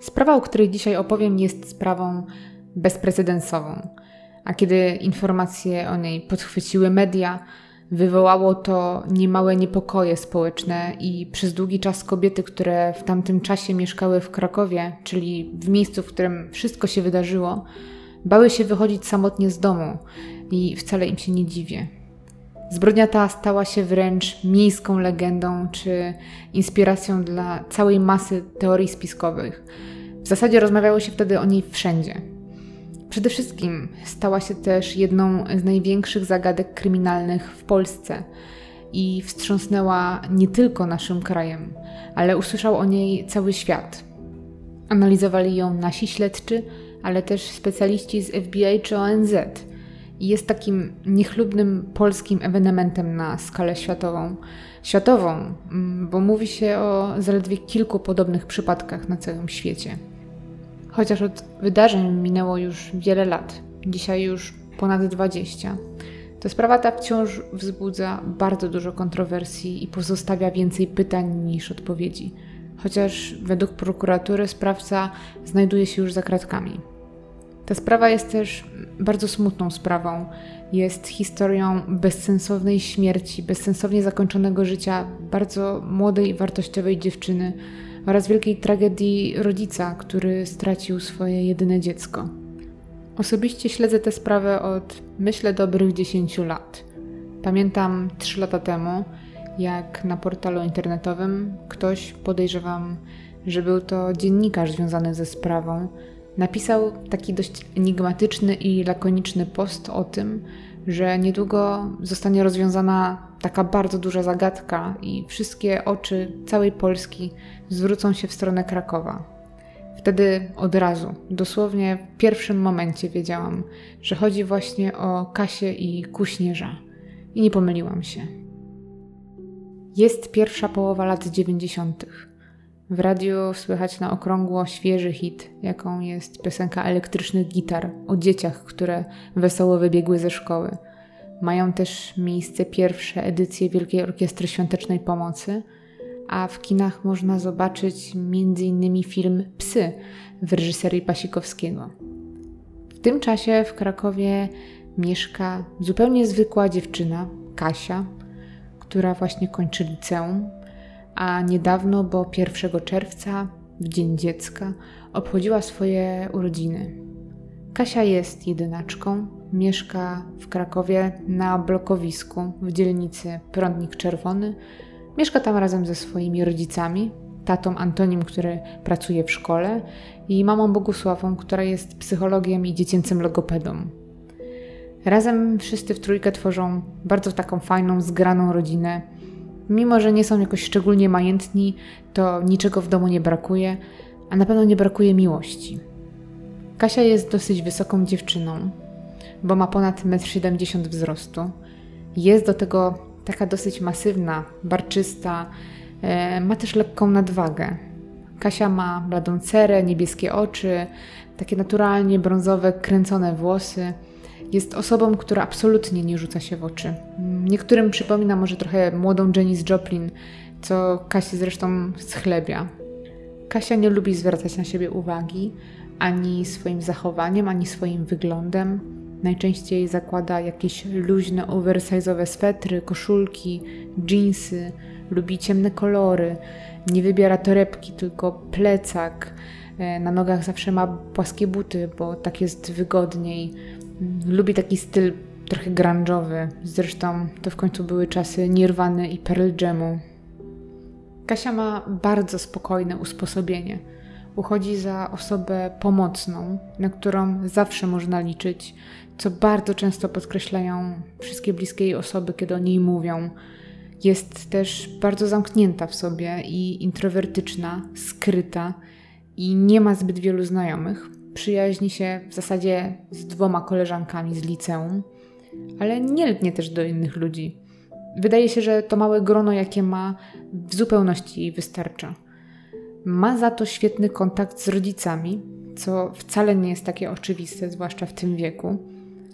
Sprawa, o której dzisiaj opowiem, jest sprawą bezprecedensową. A kiedy informacje o niej podchwyciły media, wywołało to niemałe niepokoje społeczne i przez długi czas kobiety, które w tamtym czasie mieszkały w Krakowie, czyli w miejscu, w którym wszystko się wydarzyło, bały się wychodzić samotnie z domu i wcale im się nie dziwię. Zbrodnia ta stała się wręcz miejską legendą czy inspiracją dla całej masy teorii spiskowych. W zasadzie rozmawiało się wtedy o niej wszędzie. Przede wszystkim stała się też jedną z największych zagadek kryminalnych w Polsce i wstrząsnęła nie tylko naszym krajem, ale usłyszał o niej cały świat. Analizowali ją nasi śledczy, ale też specjaliści z FBI czy ONZ jest takim niechlubnym polskim ewenementem na skalę światową. Światową, mm, bo mówi się o zaledwie kilku podobnych przypadkach na całym świecie. Chociaż od wydarzeń minęło już wiele lat, dzisiaj już ponad 20, to sprawa ta wciąż wzbudza bardzo dużo kontrowersji i pozostawia więcej pytań niż odpowiedzi. Chociaż według prokuratury sprawca znajduje się już za kratkami. Ta sprawa jest też bardzo smutną sprawą. Jest historią bezsensownej śmierci, bezsensownie zakończonego życia bardzo młodej i wartościowej dziewczyny oraz wielkiej tragedii rodzica, który stracił swoje jedyne dziecko. Osobiście śledzę tę sprawę od myślę dobrych 10 lat. Pamiętam 3 lata temu, jak na portalu internetowym ktoś, podejrzewam, że był to dziennikarz związany ze sprawą, napisał taki dość enigmatyczny i lakoniczny post o tym, że niedługo zostanie rozwiązana taka bardzo duża zagadka i wszystkie oczy całej Polski zwrócą się w stronę Krakowa. Wtedy od razu, dosłownie w pierwszym momencie wiedziałam, że chodzi właśnie o Kasię i Kuśnierza. I nie pomyliłam się. Jest pierwsza połowa lat dziewięćdziesiątych. W radiu słychać na okrągło świeży hit, jaką jest piosenka elektrycznych gitar o dzieciach, które wesoło wybiegły ze szkoły. Mają też miejsce pierwsze edycje Wielkiej Orkiestry Świątecznej Pomocy, a w kinach można zobaczyć m.in. film Psy w reżyserii Pasikowskiego. W tym czasie w Krakowie mieszka zupełnie zwykła dziewczyna, Kasia, która właśnie kończy liceum a niedawno, bo 1 czerwca, w Dzień Dziecka, obchodziła swoje urodziny. Kasia jest jedynaczką, mieszka w Krakowie na blokowisku w dzielnicy Prądnik Czerwony. Mieszka tam razem ze swoimi rodzicami, tatą Antonim, który pracuje w szkole, i mamą Bogusławą, która jest psychologiem i dziecięcym logopedą. Razem wszyscy w trójkę tworzą bardzo taką fajną, zgraną rodzinę Mimo, że nie są jakoś szczególnie majętni, to niczego w domu nie brakuje, a na pewno nie brakuje miłości. Kasia jest dosyć wysoką dziewczyną, bo ma ponad 1,70 m wzrostu. Jest do tego taka dosyć masywna, barczysta, e, ma też lekką nadwagę. Kasia ma bladą cerę, niebieskie oczy, takie naturalnie brązowe, kręcone włosy – jest osobą, która absolutnie nie rzuca się w oczy. Niektórym przypomina może trochę młodą Janis Joplin, co Kasia zresztą schlebia. Kasia nie lubi zwracać na siebie uwagi ani swoim zachowaniem, ani swoim wyglądem. Najczęściej zakłada jakieś luźne, oversize'owe swetry, koszulki, jeansy, lubi ciemne kolory, nie wybiera torebki, tylko plecak. E, na nogach zawsze ma płaskie buty, bo tak jest wygodniej. Lubi taki styl trochę grunge'owy. Zresztą to w końcu były czasy Nirwany i Pearl Jamu. Kasia ma bardzo spokojne usposobienie. Uchodzi za osobę pomocną, na którą zawsze można liczyć, co bardzo często podkreślają wszystkie bliskie jej osoby, kiedy o niej mówią. Jest też bardzo zamknięta w sobie i introwertyczna, skryta i nie ma zbyt wielu znajomych przyjaźni się w zasadzie z dwoma koleżankami z liceum, ale nie lgnie też do innych ludzi. Wydaje się, że to małe grono, jakie ma, w zupełności jej wystarcza. Ma za to świetny kontakt z rodzicami, co wcale nie jest takie oczywiste, zwłaszcza w tym wieku.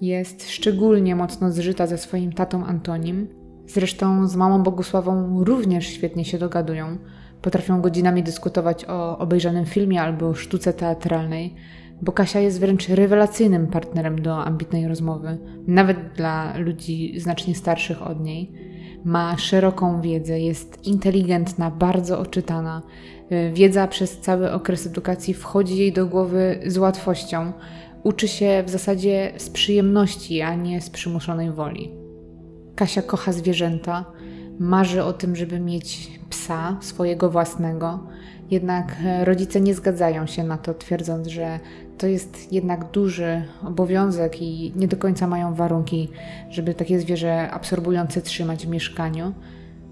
Jest szczególnie mocno zżyta ze swoim tatą Antonim. Zresztą z mamą Bogusławą również świetnie się dogadują Potrafią godzinami dyskutować o obejrzanym filmie albo sztuce teatralnej, bo Kasia jest wręcz rewelacyjnym partnerem do ambitnej rozmowy, nawet dla ludzi znacznie starszych od niej. Ma szeroką wiedzę, jest inteligentna, bardzo oczytana. Wiedza przez cały okres edukacji wchodzi jej do głowy z łatwością. Uczy się w zasadzie z przyjemności, a nie z przymuszonej woli. Kasia kocha zwierzęta, marzy o tym, żeby mieć psa swojego własnego. Jednak rodzice nie zgadzają się na to, twierdząc, że to jest jednak duży obowiązek i nie do końca mają warunki, żeby takie zwierzę absorbujące trzymać w mieszkaniu.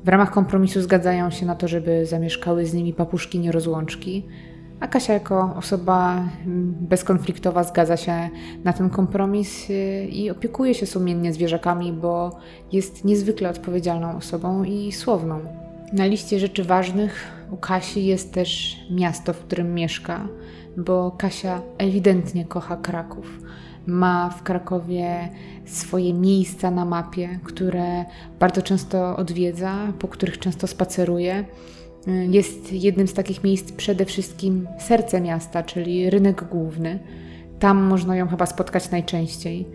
W ramach kompromisu zgadzają się na to, żeby zamieszkały z nimi papuszki nierozłączki, a Kasia jako osoba bezkonfliktowa zgadza się na ten kompromis y, i opiekuje się sumiennie zwierzakami, bo jest niezwykle odpowiedzialną osobą i słowną. Na liście rzeczy ważnych u Kasi jest też miasto, w którym mieszka, bo Kasia ewidentnie kocha Kraków. Ma w Krakowie swoje miejsca na mapie, które bardzo często odwiedza, po których często spaceruje. Jest jednym z takich miejsc przede wszystkim serce miasta, czyli rynek główny. Tam można ją chyba spotkać najczęściej.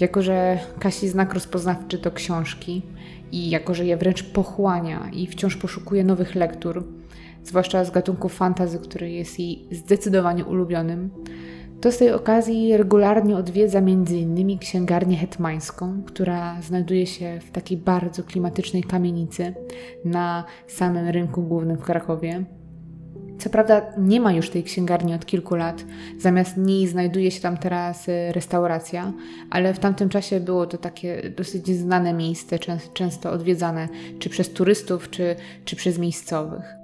Jako, że Kasi znak rozpoznawczy to książki i jako, że je wręcz pochłania i wciąż poszukuje nowych lektur, zwłaszcza z gatunku fantazy, który jest jej zdecydowanie ulubionym, to z tej okazji regularnie odwiedza m.in. księgarnię hetmańską, która znajduje się w takiej bardzo klimatycznej kamienicy na samym rynku głównym w Krakowie. Co prawda nie ma już tej księgarni od kilku lat, zamiast niej znajduje się tam teraz y, restauracja, ale w tamtym czasie było to takie dosyć znane miejsce, często odwiedzane czy przez turystów, czy, czy przez miejscowych.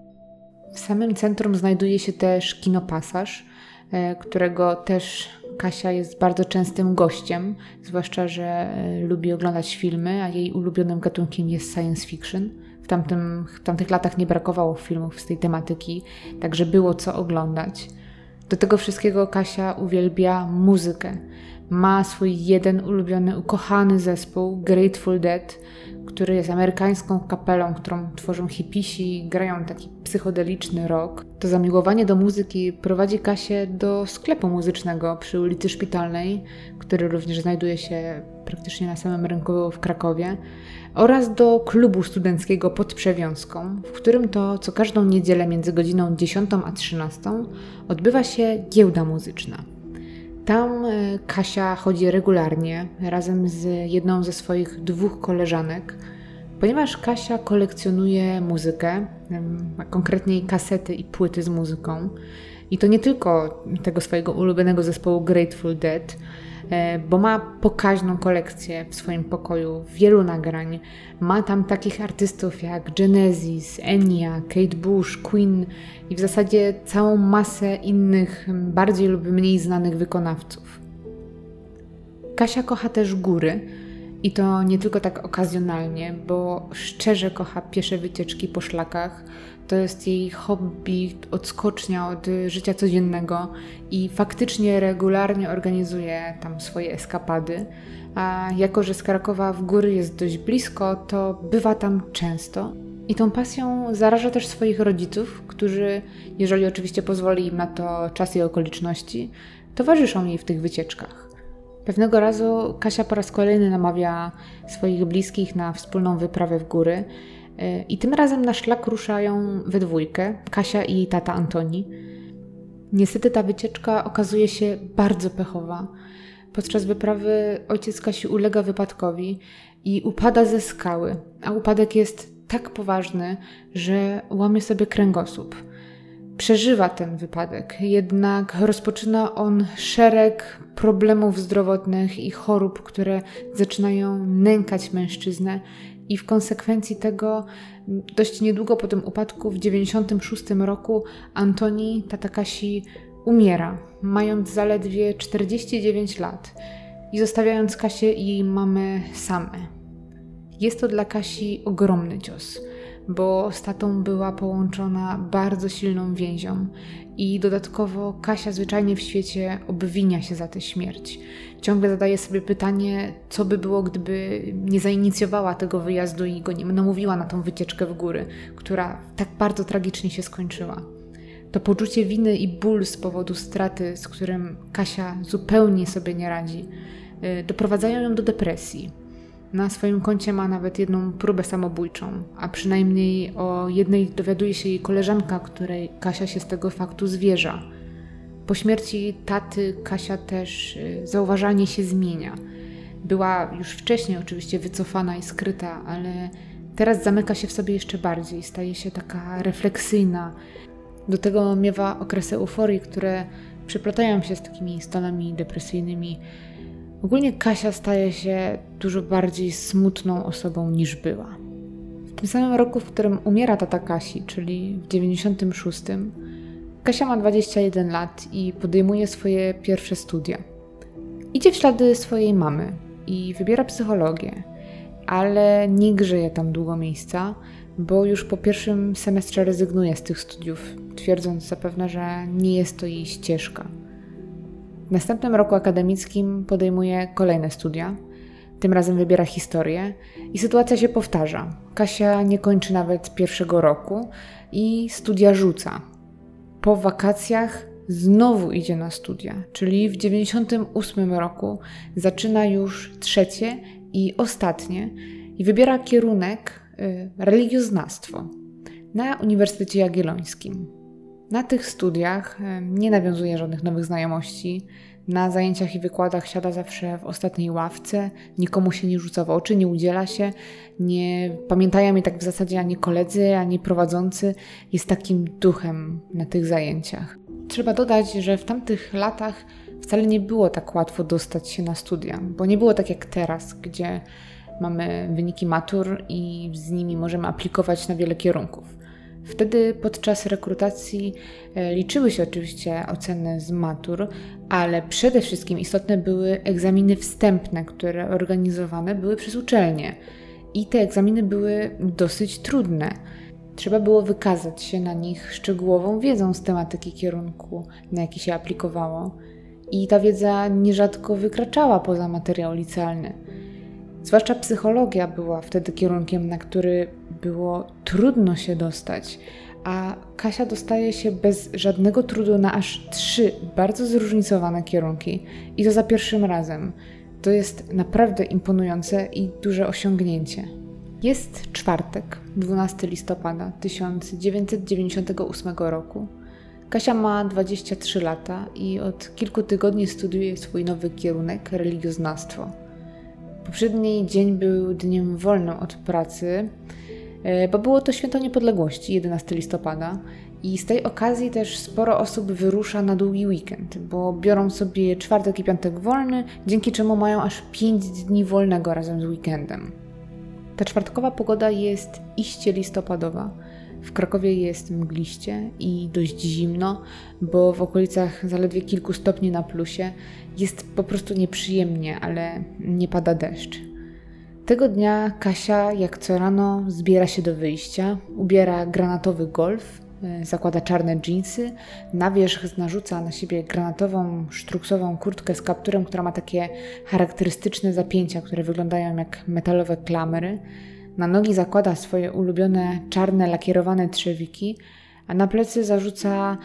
W samym centrum znajduje się też kinopasaż, e, którego też Kasia jest bardzo częstym gościem, zwłaszcza, że e, lubi oglądać filmy, a jej ulubionym gatunkiem jest science fiction. W, tamtym, w tamtych latach nie brakowało filmów z tej tematyki, także było co oglądać. Do tego wszystkiego Kasia uwielbia muzykę. Ma swój jeden ulubiony, ukochany zespół Grateful Dead, który jest amerykańską kapelą, którą tworzą hipisi grają taki psychodeliczny rock. To zamiłowanie do muzyki prowadzi Kasię do sklepu muzycznego przy ulicy Szpitalnej, który również znajduje się praktycznie na samym rynku w Krakowie, oraz do klubu studenckiego pod Przewiązką, w którym to co każdą niedzielę między godziną 10 a 13 odbywa się giełda muzyczna. Tam e, Kasia chodzi regularnie razem z jedną ze swoich dwóch koleżanek, ponieważ Kasia kolekcjonuje muzykę, a konkretniej kasety i płyty z muzyką. I to nie tylko tego swojego ulubionego zespołu Grateful Dead, bo ma pokaźną kolekcję w swoim pokoju, wielu nagrań. Ma tam takich artystów jak Genesis, Enya, Kate Bush, Queen i w zasadzie całą masę innych, bardziej lub mniej znanych wykonawców. Kasia kocha też góry. I to nie tylko tak okazjonalnie, bo szczerze kocha piesze wycieczki po szlakach, to jest jej hobby, odskocznia od życia codziennego i faktycznie regularnie organizuje tam swoje eskapady. A jako, że z Krakowa w góry jest dość blisko, to bywa tam często. I tą pasją zaraża też swoich rodziców, którzy, jeżeli oczywiście pozwoli im na to czas i okoliczności, towarzyszą jej w tych wycieczkach. Pewnego razu Kasia po raz kolejny namawia swoich bliskich na wspólną wyprawę w góry i tym razem na szlak ruszają we dwójkę, Kasia i tata Antoni. Niestety ta wycieczka okazuje się bardzo pechowa. Podczas wyprawy ojciec Kasi ulega wypadkowi i upada ze skały, a upadek jest tak poważny, że łamie sobie kręgosłup. Przeżywa ten wypadek, jednak rozpoczyna on szereg problemów zdrowotnych i chorób, które zaczynają nękać mężczyznę i w konsekwencji tego dość niedługo po tym upadku w 96 roku Antoni Tatakasi umiera, mając zaledwie 49 lat i zostawiając Kasię i jej mamę same. Jest to dla Kasi ogromny cios, bo z tatą była połączona bardzo silną więzią i dodatkowo Kasia zwyczajnie w świecie obwinia się za tę śmierć. Ciągle zadaje sobie pytanie, co by było, gdyby nie zainicjowała tego wyjazdu i go nie namówiła na tą wycieczkę w góry, która tak bardzo tragicznie się skończyła. To poczucie winy i ból z powodu straty, z którym Kasia zupełnie sobie nie radzi, y, doprowadzają ją do depresji. Na swoim koncie ma nawet jedną próbę samobójczą, a przynajmniej o jednej dowiaduje się jej koleżanka, której Kasia się z tego faktu zwierza. Po śmierci taty Kasia też y, zauważalnie się zmienia. Była już wcześniej oczywiście wycofana i skryta, ale teraz zamyka się w sobie jeszcze bardziej, staje się taka refleksyjna. Do tego miewa okresy euforii, które przyplatają się z takimi stanami depresyjnymi Ogólnie Kasia staje się dużo bardziej smutną osobą niż była. W tym samym roku, w którym umiera tata Kasi, czyli w 96, Kasia ma 21 lat i podejmuje swoje pierwsze studia. Idzie w ślady swojej mamy i wybiera psychologię, ale nie grzeje tam długo miejsca, bo już po pierwszym semestrze rezygnuje z tych studiów, twierdząc zapewne, że nie jest to jej ścieżka. W następnym roku akademickim podejmuje kolejne studia. Tym razem wybiera historię i sytuacja się powtarza. Kasia nie kończy nawet pierwszego roku i studia rzuca. Po wakacjach znowu idzie na studia, czyli w 98 roku zaczyna już trzecie i ostatnie i wybiera kierunek y, religioznawstwo na Uniwersytecie Jagiellońskim. Na tych studiach nie nawiązuje żadnych nowych znajomości. Na zajęciach i wykładach siada zawsze w ostatniej ławce, nikomu się nie rzuca w oczy, nie udziela się, nie pamiętają jej tak w zasadzie ani koledzy, ani prowadzący. Jest takim duchem na tych zajęciach. Trzeba dodać, że w tamtych latach wcale nie było tak łatwo dostać się na studia, bo nie było tak jak teraz, gdzie mamy wyniki matur i z nimi możemy aplikować na wiele kierunków. Wtedy podczas rekrutacji e, liczyły się oczywiście oceny z matur, ale przede wszystkim istotne były egzaminy wstępne, które organizowane były przez uczelnie. I te egzaminy były dosyć trudne. Trzeba było wykazać się na nich szczegółową wiedzą z tematyki kierunku, na jaki się aplikowało. I ta wiedza nierzadko wykraczała poza materiał licealny. Zwłaszcza psychologia była wtedy kierunkiem, na który było trudno się dostać, a Kasia dostaje się bez żadnego trudu na aż trzy bardzo zróżnicowane kierunki i to za pierwszym razem. To jest naprawdę imponujące i duże osiągnięcie. Jest czwartek, 12 listopada 1998 roku. Kasia ma 23 lata i od kilku tygodni studiuje swój nowy kierunek religioznawstwo. Poprzedni dzień był dniem wolnym od pracy, bo było to święto niepodległości, 11 listopada. I z tej okazji też sporo osób wyrusza na długi weekend, bo biorą sobie czwartek i piątek wolny, dzięki czemu mają aż 5 dni wolnego razem z weekendem. Ta czwartkowa pogoda jest iście listopadowa. W Krakowie jest mgliście i dość zimno, bo w okolicach zaledwie kilku stopni na plusie jest po prostu nieprzyjemnie, ale nie pada deszcz. Tego dnia Kasia, jak co rano, zbiera się do wyjścia, ubiera granatowy golf, e, zakłada czarne dżinsy, na wierzch narzuca na siebie granatową, sztruksową kurtkę z kapturem, która ma takie charakterystyczne zapięcia, które wyglądają jak metalowe klamery. Na nogi zakłada swoje ulubione czarne lakierowane trzewiki, a na plecy zarzuca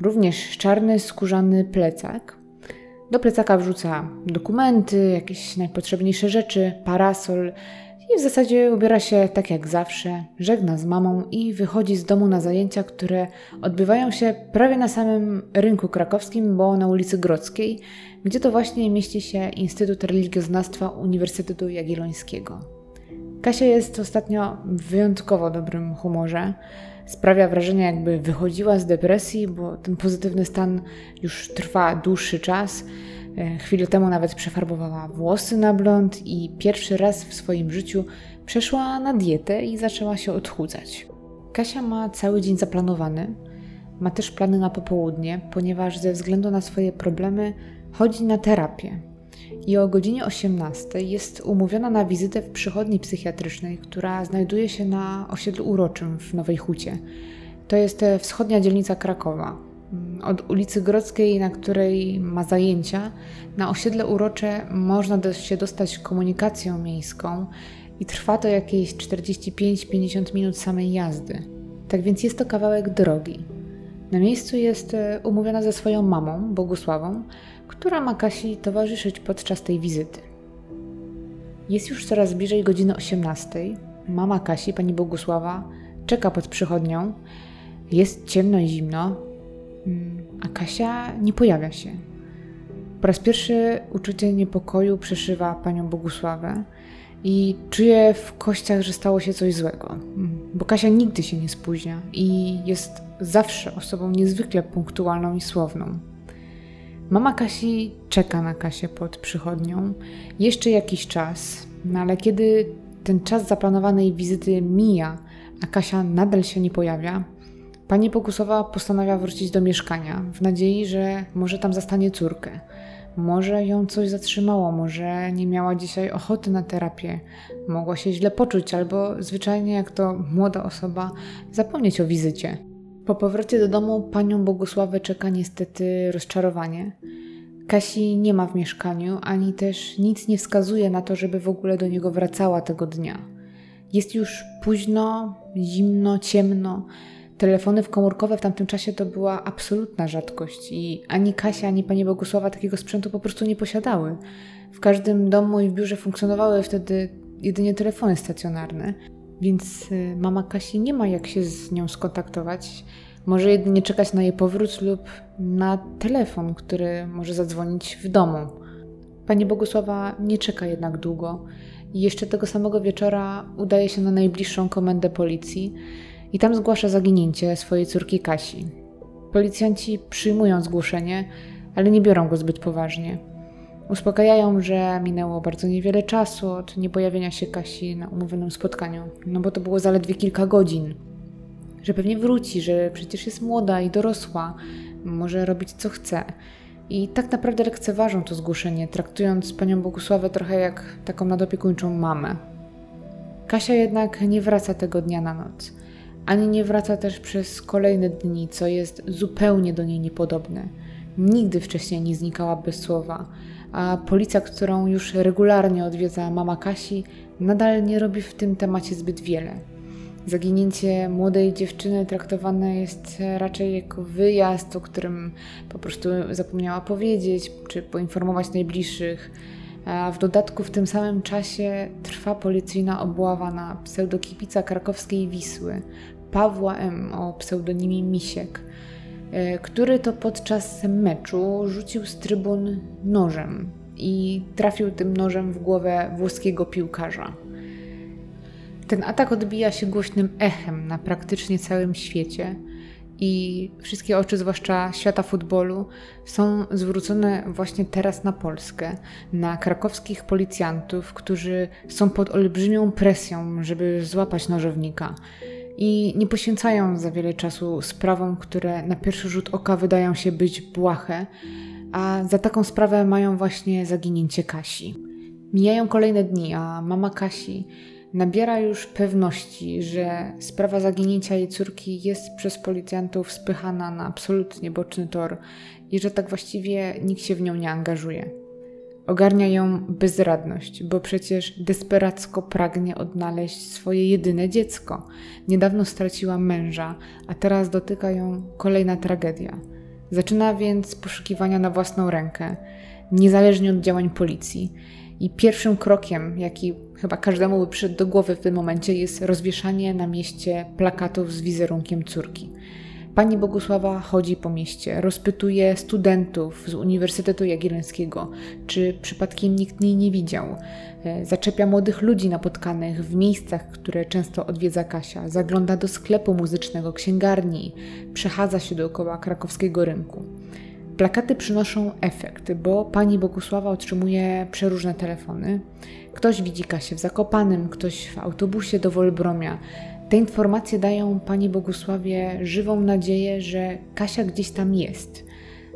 również czarny skórzany plecak. Do plecaka wrzuca dokumenty, jakieś najpotrzebniejsze rzeczy, parasol i w zasadzie ubiera się tak jak zawsze, żegna z mamą i wychodzi z domu na zajęcia, które odbywają się prawie na samym rynku krakowskim, bo na ulicy Grodzkiej, gdzie to właśnie mieści się Instytut Religioznawstwa Uniwersytetu Jagiellońskiego. Kasia jest ostatnio w wyjątkowo dobrym humorze. Sprawia wrażenie, jakby wychodziła z depresji, bo ten pozytywny stan już trwa dłuższy czas. E, chwilę temu nawet przefarbowała włosy na blond i pierwszy raz w swoim życiu przeszła na dietę i zaczęła się odchudzać. Kasia ma cały dzień zaplanowany. Ma też plany na popołudnie, ponieważ ze względu na swoje problemy chodzi na terapię. I o godzinie 18 jest umówiona na wizytę w przychodni psychiatrycznej, która znajduje się na osiedlu uroczym w Nowej Hucie. To jest e, wschodnia dzielnica Krakowa. Mm, od ulicy Grodzkiej, na której ma zajęcia, na osiedle urocze można się dostać komunikacją miejską i trwa to jakieś 45-50 minut samej jazdy. Tak więc jest to kawałek drogi. Na miejscu jest e, umówiona ze swoją mamą, Bogusławą, która ma Kasi towarzyszyć podczas tej wizyty. Jest już coraz bliżej godziny 18. Mama Kasi, pani Bogusława, czeka pod przychodnią. Jest ciemno i zimno, mm, a Kasia nie pojawia się. Po raz pierwszy uczucie niepokoju przeszywa panią Bogusławę i czuję w kościach, że stało się coś złego, mm, bo Kasia nigdy się nie spóźnia i jest zawsze osobą niezwykle punktualną i słowną. Mama Kasi czeka na Kasię pod przychodnią jeszcze jakiś czas, no ale kiedy ten czas zaplanowanej wizyty mija, a Kasia nadal się nie pojawia, pani Pokusowa postanawia wrócić do mieszkania w nadziei, że może tam zastanie córkę. Może ją coś zatrzymało, może nie miała dzisiaj ochoty na terapię, mogła się źle poczuć, albo zwyczajnie, jak to młoda osoba, zapomnieć o wizycie. Po powrocie do domu panią Bogusławę czeka niestety rozczarowanie. Kasi nie ma w mieszkaniu, ani też nic nie wskazuje na to, żeby w ogóle do niego wracała tego dnia. Jest już późno, zimno, ciemno. Telefony komórkowe w tamtym czasie to była absolutna rzadkość i ani Kasia, ani pani Bogusława takiego sprzętu po prostu nie posiadały. W każdym domu i w biurze funkcjonowały wtedy jedynie telefony stacjonarne. Więc y, mama Kasi nie ma jak się z nią skontaktować. Może jedynie czekać na jej powrót lub na telefon, który może zadzwonić w domu. Pani Bogusława nie czeka jednak długo i jeszcze tego samego wieczora udaje się na najbliższą komendę policji i tam zgłasza zaginięcie swojej córki Kasi. Policjanci przyjmują zgłoszenie, ale nie biorą go zbyt poważnie. Uspokajają, że minęło bardzo niewiele czasu od niepojawienia się Kasi na umówionym spotkaniu, no bo to było zaledwie kilka godzin. Że pewnie wróci, że przecież jest młoda i dorosła, może robić co chce. I tak naprawdę lekceważą to zgłoszenie, traktując panią Bogusławę trochę jak taką nadopiekuńczą mamę. Kasia jednak nie wraca tego dnia na noc, ani nie wraca też przez kolejne dni, co jest zupełnie do niej niepodobne. Nigdy wcześniej nie znikała bez słowa a policja, którą już regularnie odwiedza mama Kasi, nadal nie robi w tym temacie zbyt wiele. Zaginięcie młodej dziewczyny traktowane jest raczej jako wyjazd, o którym po prostu zapomniała powiedzieć czy poinformować najbliższych. A w dodatku w tym samym czasie trwa policyjna obława na pseudokipica krakowskiej Wisły, Pawła M. o pseudonimie Misiek, który to podczas meczu rzucił z trybun nożem i trafił tym nożem w głowę włoskiego piłkarza. Ten atak odbija się głośnym echem na praktycznie całym świecie i wszystkie oczy, zwłaszcza świata futbolu, są zwrócone właśnie teraz na Polskę, na krakowskich policjantów, którzy są pod olbrzymią presją, żeby złapać nożownika i nie poświęcają za wiele czasu sprawom, które na pierwszy rzut oka wydają się być błahe, a za taką sprawę mają właśnie zaginięcie Kasi. Mijają kolejne dni, a mama Kasi nabiera już pewności, że sprawa zaginięcia jej córki jest przez policjantów spychana na absolutnie boczny tor i że tak właściwie nikt się w nią nie angażuje. Ogarnia ją bezradność, bo przecież desperacko pragnie odnaleźć swoje jedyne dziecko. Niedawno straciła męża, a teraz dotyka ją kolejna tragedia. Zaczyna więc poszukiwania na własną rękę, niezależnie od działań policji. I pierwszym krokiem, jaki chyba każdemu by przyszedł do głowy w tym momencie, jest rozwieszanie na mieście plakatów z wizerunkiem córki. Pani Bogusława chodzi po mieście, rozpytuje studentów z Uniwersytetu Jagiellońskiego, czy przypadkiem nikt jej nie widział. E, zaczepia młodych ludzi napotkanych w miejscach, które często odwiedza Kasia, zagląda do sklepu muzycznego, księgarni, przechadza się dookoła krakowskiego rynku. Plakaty przynoszą efekt, bo pani Bogusława otrzymuje przeróżne telefony. Ktoś widzi Kasię w Zakopanym, ktoś w autobusie do Wolbromia. Te informacje dają pani Bogusławie żywą nadzieję, że Kasia gdzieś tam jest.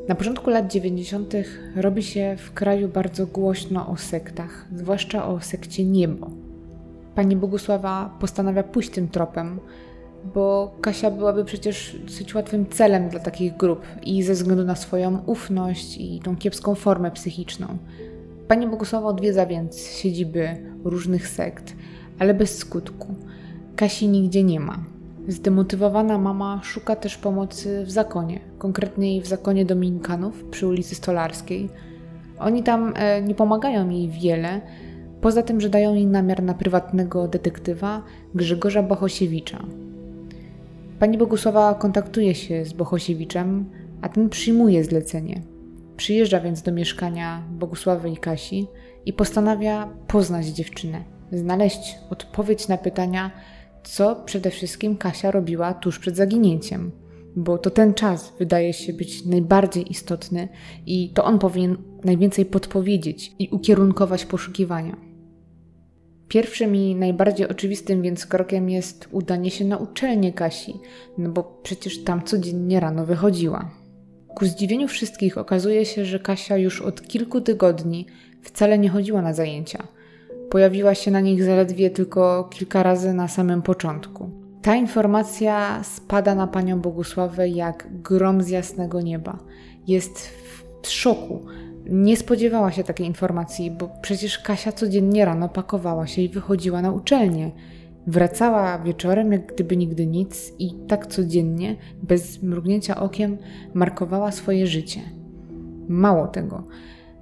Na początku lat 90. robi się w kraju bardzo głośno o sektach, zwłaszcza o sekcie Niebo. Pani Bogusława postanawia pójść tym tropem, bo Kasia byłaby przecież dosyć łatwym celem dla takich grup i ze względu na swoją ufność i tą kiepską formę psychiczną. Pani Bogusława odwiedza więc siedziby różnych sekt, ale bez skutku. Kasi nigdzie nie ma. Zdemotywowana mama szuka też pomocy w zakonie, konkretniej w zakonie Dominikanów przy ulicy Stolarskiej. Oni tam e, nie pomagają jej wiele, poza tym, że dają jej namiar na prywatnego detektywa Grzegorza Bohosiewicza. Pani Bogusława kontaktuje się z Bohosiewiczem, a ten przyjmuje zlecenie. Przyjeżdża więc do mieszkania Bogusławy i Kasi i postanawia poznać dziewczynę, znaleźć odpowiedź na pytania, co przede wszystkim Kasia robiła tuż przed zaginięciem, bo to ten czas wydaje się być najbardziej istotny i to on powinien najwięcej podpowiedzieć i ukierunkować poszukiwania. Pierwszym i najbardziej oczywistym więc krokiem jest udanie się na uczelnię Kasi, no bo przecież tam codziennie rano wychodziła. Ku zdziwieniu wszystkich okazuje się, że Kasia już od kilku tygodni wcale nie chodziła na zajęcia – Pojawiła się na nich zaledwie tylko kilka razy na samym początku. Ta informacja spada na panią Bogusławę jak grom z jasnego nieba. Jest w szoku. Nie spodziewała się takiej informacji, bo przecież Kasia codziennie rano pakowała się i wychodziła na uczelnię. Wracała wieczorem, jak gdyby nigdy nic, i tak codziennie, bez mrugnięcia okiem, markowała swoje życie. Mało tego,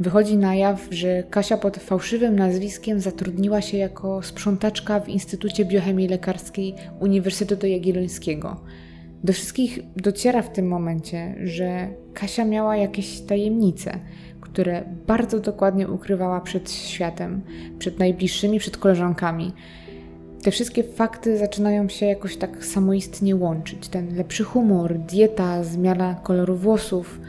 Wychodzi na jaw, że Kasia pod fałszywym nazwiskiem zatrudniła się jako sprzątaczka w Instytucie Biochemii Lekarskiej Uniwersytetu Jagiellońskiego. Do wszystkich dociera w tym momencie, że Kasia miała jakieś tajemnice, które bardzo dokładnie ukrywała przed światem, przed najbliższymi, przed koleżankami. Te wszystkie fakty zaczynają się jakoś tak samoistnie łączyć. Ten lepszy humor, dieta, zmiana koloru włosów,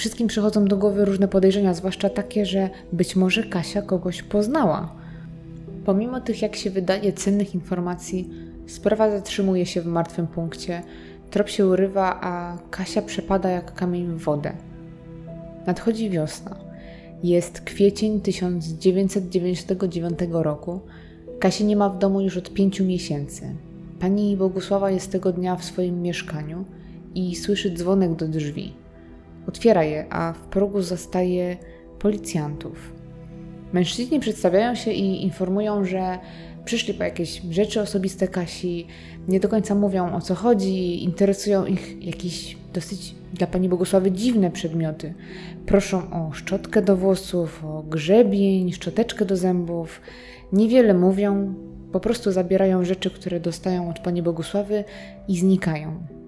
Wszystkim przychodzą do głowy różne podejrzenia, zwłaszcza takie, że być może Kasia kogoś poznała. Pomimo tych, jak się wydaje, cennych informacji, sprawa zatrzymuje się w martwym punkcie. Trop się urywa, a Kasia przepada jak kamień w wodę. Nadchodzi wiosna. Jest kwiecień 1999 roku. Kasi nie ma w domu już od pięciu miesięcy. Pani Bogusława jest tego dnia w swoim mieszkaniu i słyszy dzwonek do drzwi. Otwiera je, a w progu zastaje policjantów. Mężczyźni przedstawiają się i informują, że przyszli po jakieś rzeczy osobiste Kasi, nie do końca mówią o co chodzi, interesują ich jakieś dosyć dla pani Bogusławy dziwne przedmioty. Proszą o szczotkę do włosów, o grzebień, szczoteczkę do zębów. Niewiele mówią, po prostu zabierają rzeczy, które dostają od pani Bogusławy i znikają.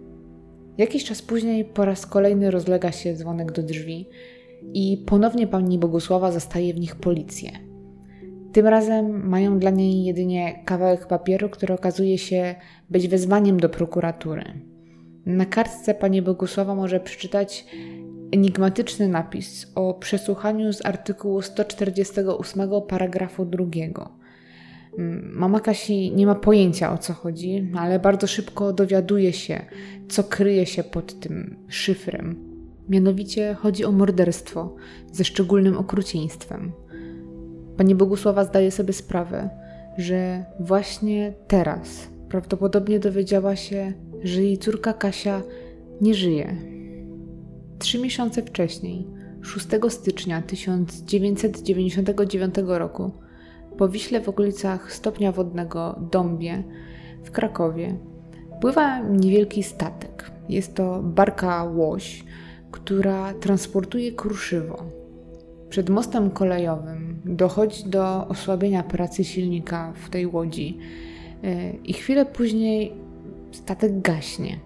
Jakiś czas później po raz kolejny rozlega się dzwonek do drzwi i ponownie pani Bogusława zastaje w nich policję. Tym razem mają dla niej jedynie kawałek papieru, który okazuje się być wezwaniem do prokuratury. Na kartce pani Bogusława może przeczytać enigmatyczny napis o przesłuchaniu z artykułu 148 paragrafu drugiego. Mama Kasi nie ma pojęcia o co chodzi, ale bardzo szybko dowiaduje się, co kryje się pod tym szyfrem. Mianowicie chodzi o morderstwo ze szczególnym okrucieństwem. Pani Bogusława zdaje sobie sprawę, że właśnie teraz prawdopodobnie dowiedziała się, że jej córka Kasia nie żyje. Trzy miesiące wcześniej, 6 stycznia 1999 roku, po Wiśle w okolicach stopnia wodnego Dąbie w Krakowie pływa niewielki statek. Jest to barka łoś, która transportuje kruszywo. Przed mostem kolejowym dochodzi do osłabienia pracy silnika w tej łodzi e, i chwilę później statek gaśnie.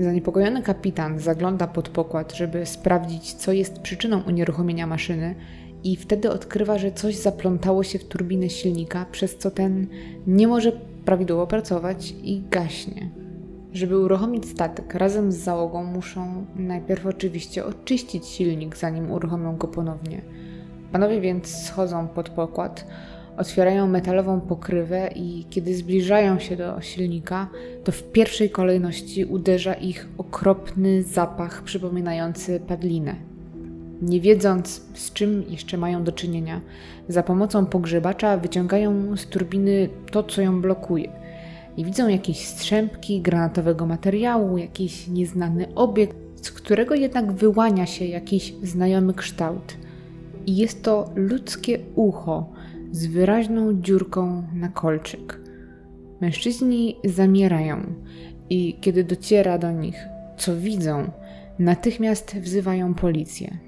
Zaniepokojony kapitan zagląda pod pokład, żeby sprawdzić, co jest przyczyną unieruchomienia maszyny i wtedy odkrywa, że coś zaplątało się w turbinę silnika, przez co ten nie może prawidłowo pracować i gaśnie. Żeby uruchomić statek razem z załogą, muszą najpierw oczywiście oczyścić silnik, zanim uruchomią go ponownie. Panowie więc schodzą pod pokład, Otwierają metalową pokrywę i kiedy zbliżają się do silnika, to w pierwszej kolejności uderza ich okropny zapach przypominający padlinę. Nie wiedząc, z czym jeszcze mają do czynienia, za pomocą pogrzebacza wyciągają z turbiny to, co ją blokuje. I widzą jakieś strzępki granatowego materiału, jakiś nieznany obiekt, z którego jednak wyłania się jakiś znajomy kształt. I jest to ludzkie ucho z wyraźną dziurką na kolczyk. Mężczyźni zamierają i kiedy dociera do nich, co widzą, natychmiast wzywają policję.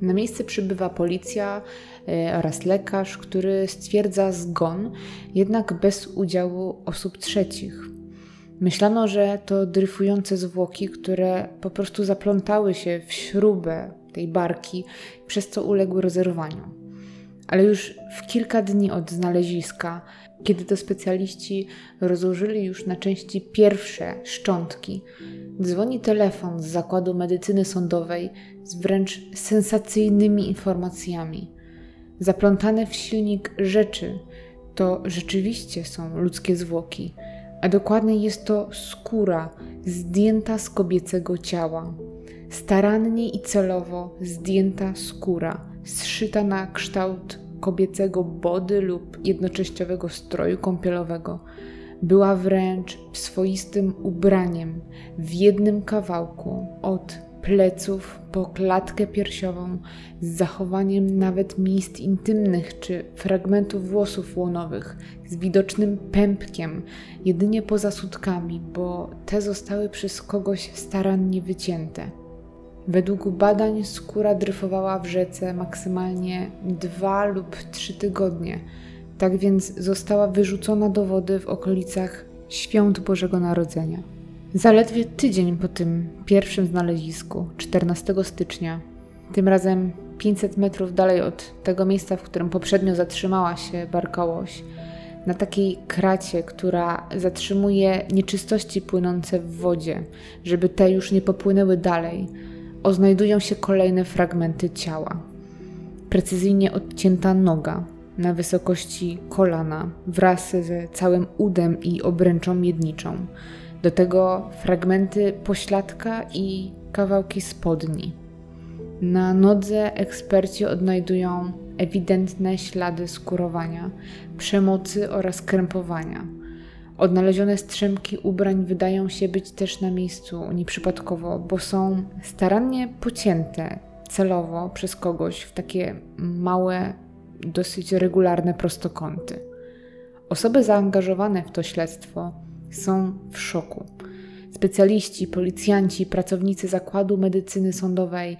Na miejsce przybywa policja e, oraz lekarz, który stwierdza zgon, jednak bez udziału osób trzecich. Myślano, że to dryfujące zwłoki, które po prostu zaplątały się w śrubę tej barki, przez co uległy rozerwaniu. Ale już w kilka dni od znaleziska, kiedy to specjaliści rozłożyli już na części pierwsze szczątki, dzwoni telefon z zakładu medycyny sądowej z wręcz sensacyjnymi informacjami. Zaplątane w silnik rzeczy to rzeczywiście są ludzkie zwłoki, a dokładnie jest to skóra zdjęta z kobiecego ciała. Starannie i celowo zdjęta skóra, zszyta na kształt kobiecego body lub jednoczęściowego stroju kąpielowego. Była wręcz swoistym ubraniem w jednym kawałku od pleców po klatkę piersiową z zachowaniem nawet miejsc intymnych czy fragmentów włosów łonowych, z widocznym pępkiem, jedynie poza sutkami, bo te zostały przez kogoś starannie wycięte. Według badań skóra dryfowała w rzece maksymalnie dwa lub trzy tygodnie, tak więc została wyrzucona do wody w okolicach świąt Bożego Narodzenia. Zaledwie tydzień po tym pierwszym znalezisku, 14 stycznia, tym razem 500 metrów dalej od tego miejsca, w którym poprzednio zatrzymała się barkałoś, na takiej kracie, która zatrzymuje nieczystości płynące w wodzie, żeby te już nie popłynęły dalej, oznajdują się kolejne fragmenty ciała. Precyzyjnie odcięta noga na wysokości kolana wraz ze całym udem i obręczą miedniczą. Do tego fragmenty pośladka i kawałki spodni. Na nodze eksperci odnajdują ewidentne ślady skurowania, przemocy oraz krępowania. Odnalezione strzępki ubrań wydają się być też na miejscu nieprzypadkowo, bo są starannie pocięte celowo przez kogoś w takie małe, dosyć regularne prostokąty. Osoby zaangażowane w to śledztwo są w szoku. Specjaliści, policjanci, pracownicy zakładu medycyny sądowej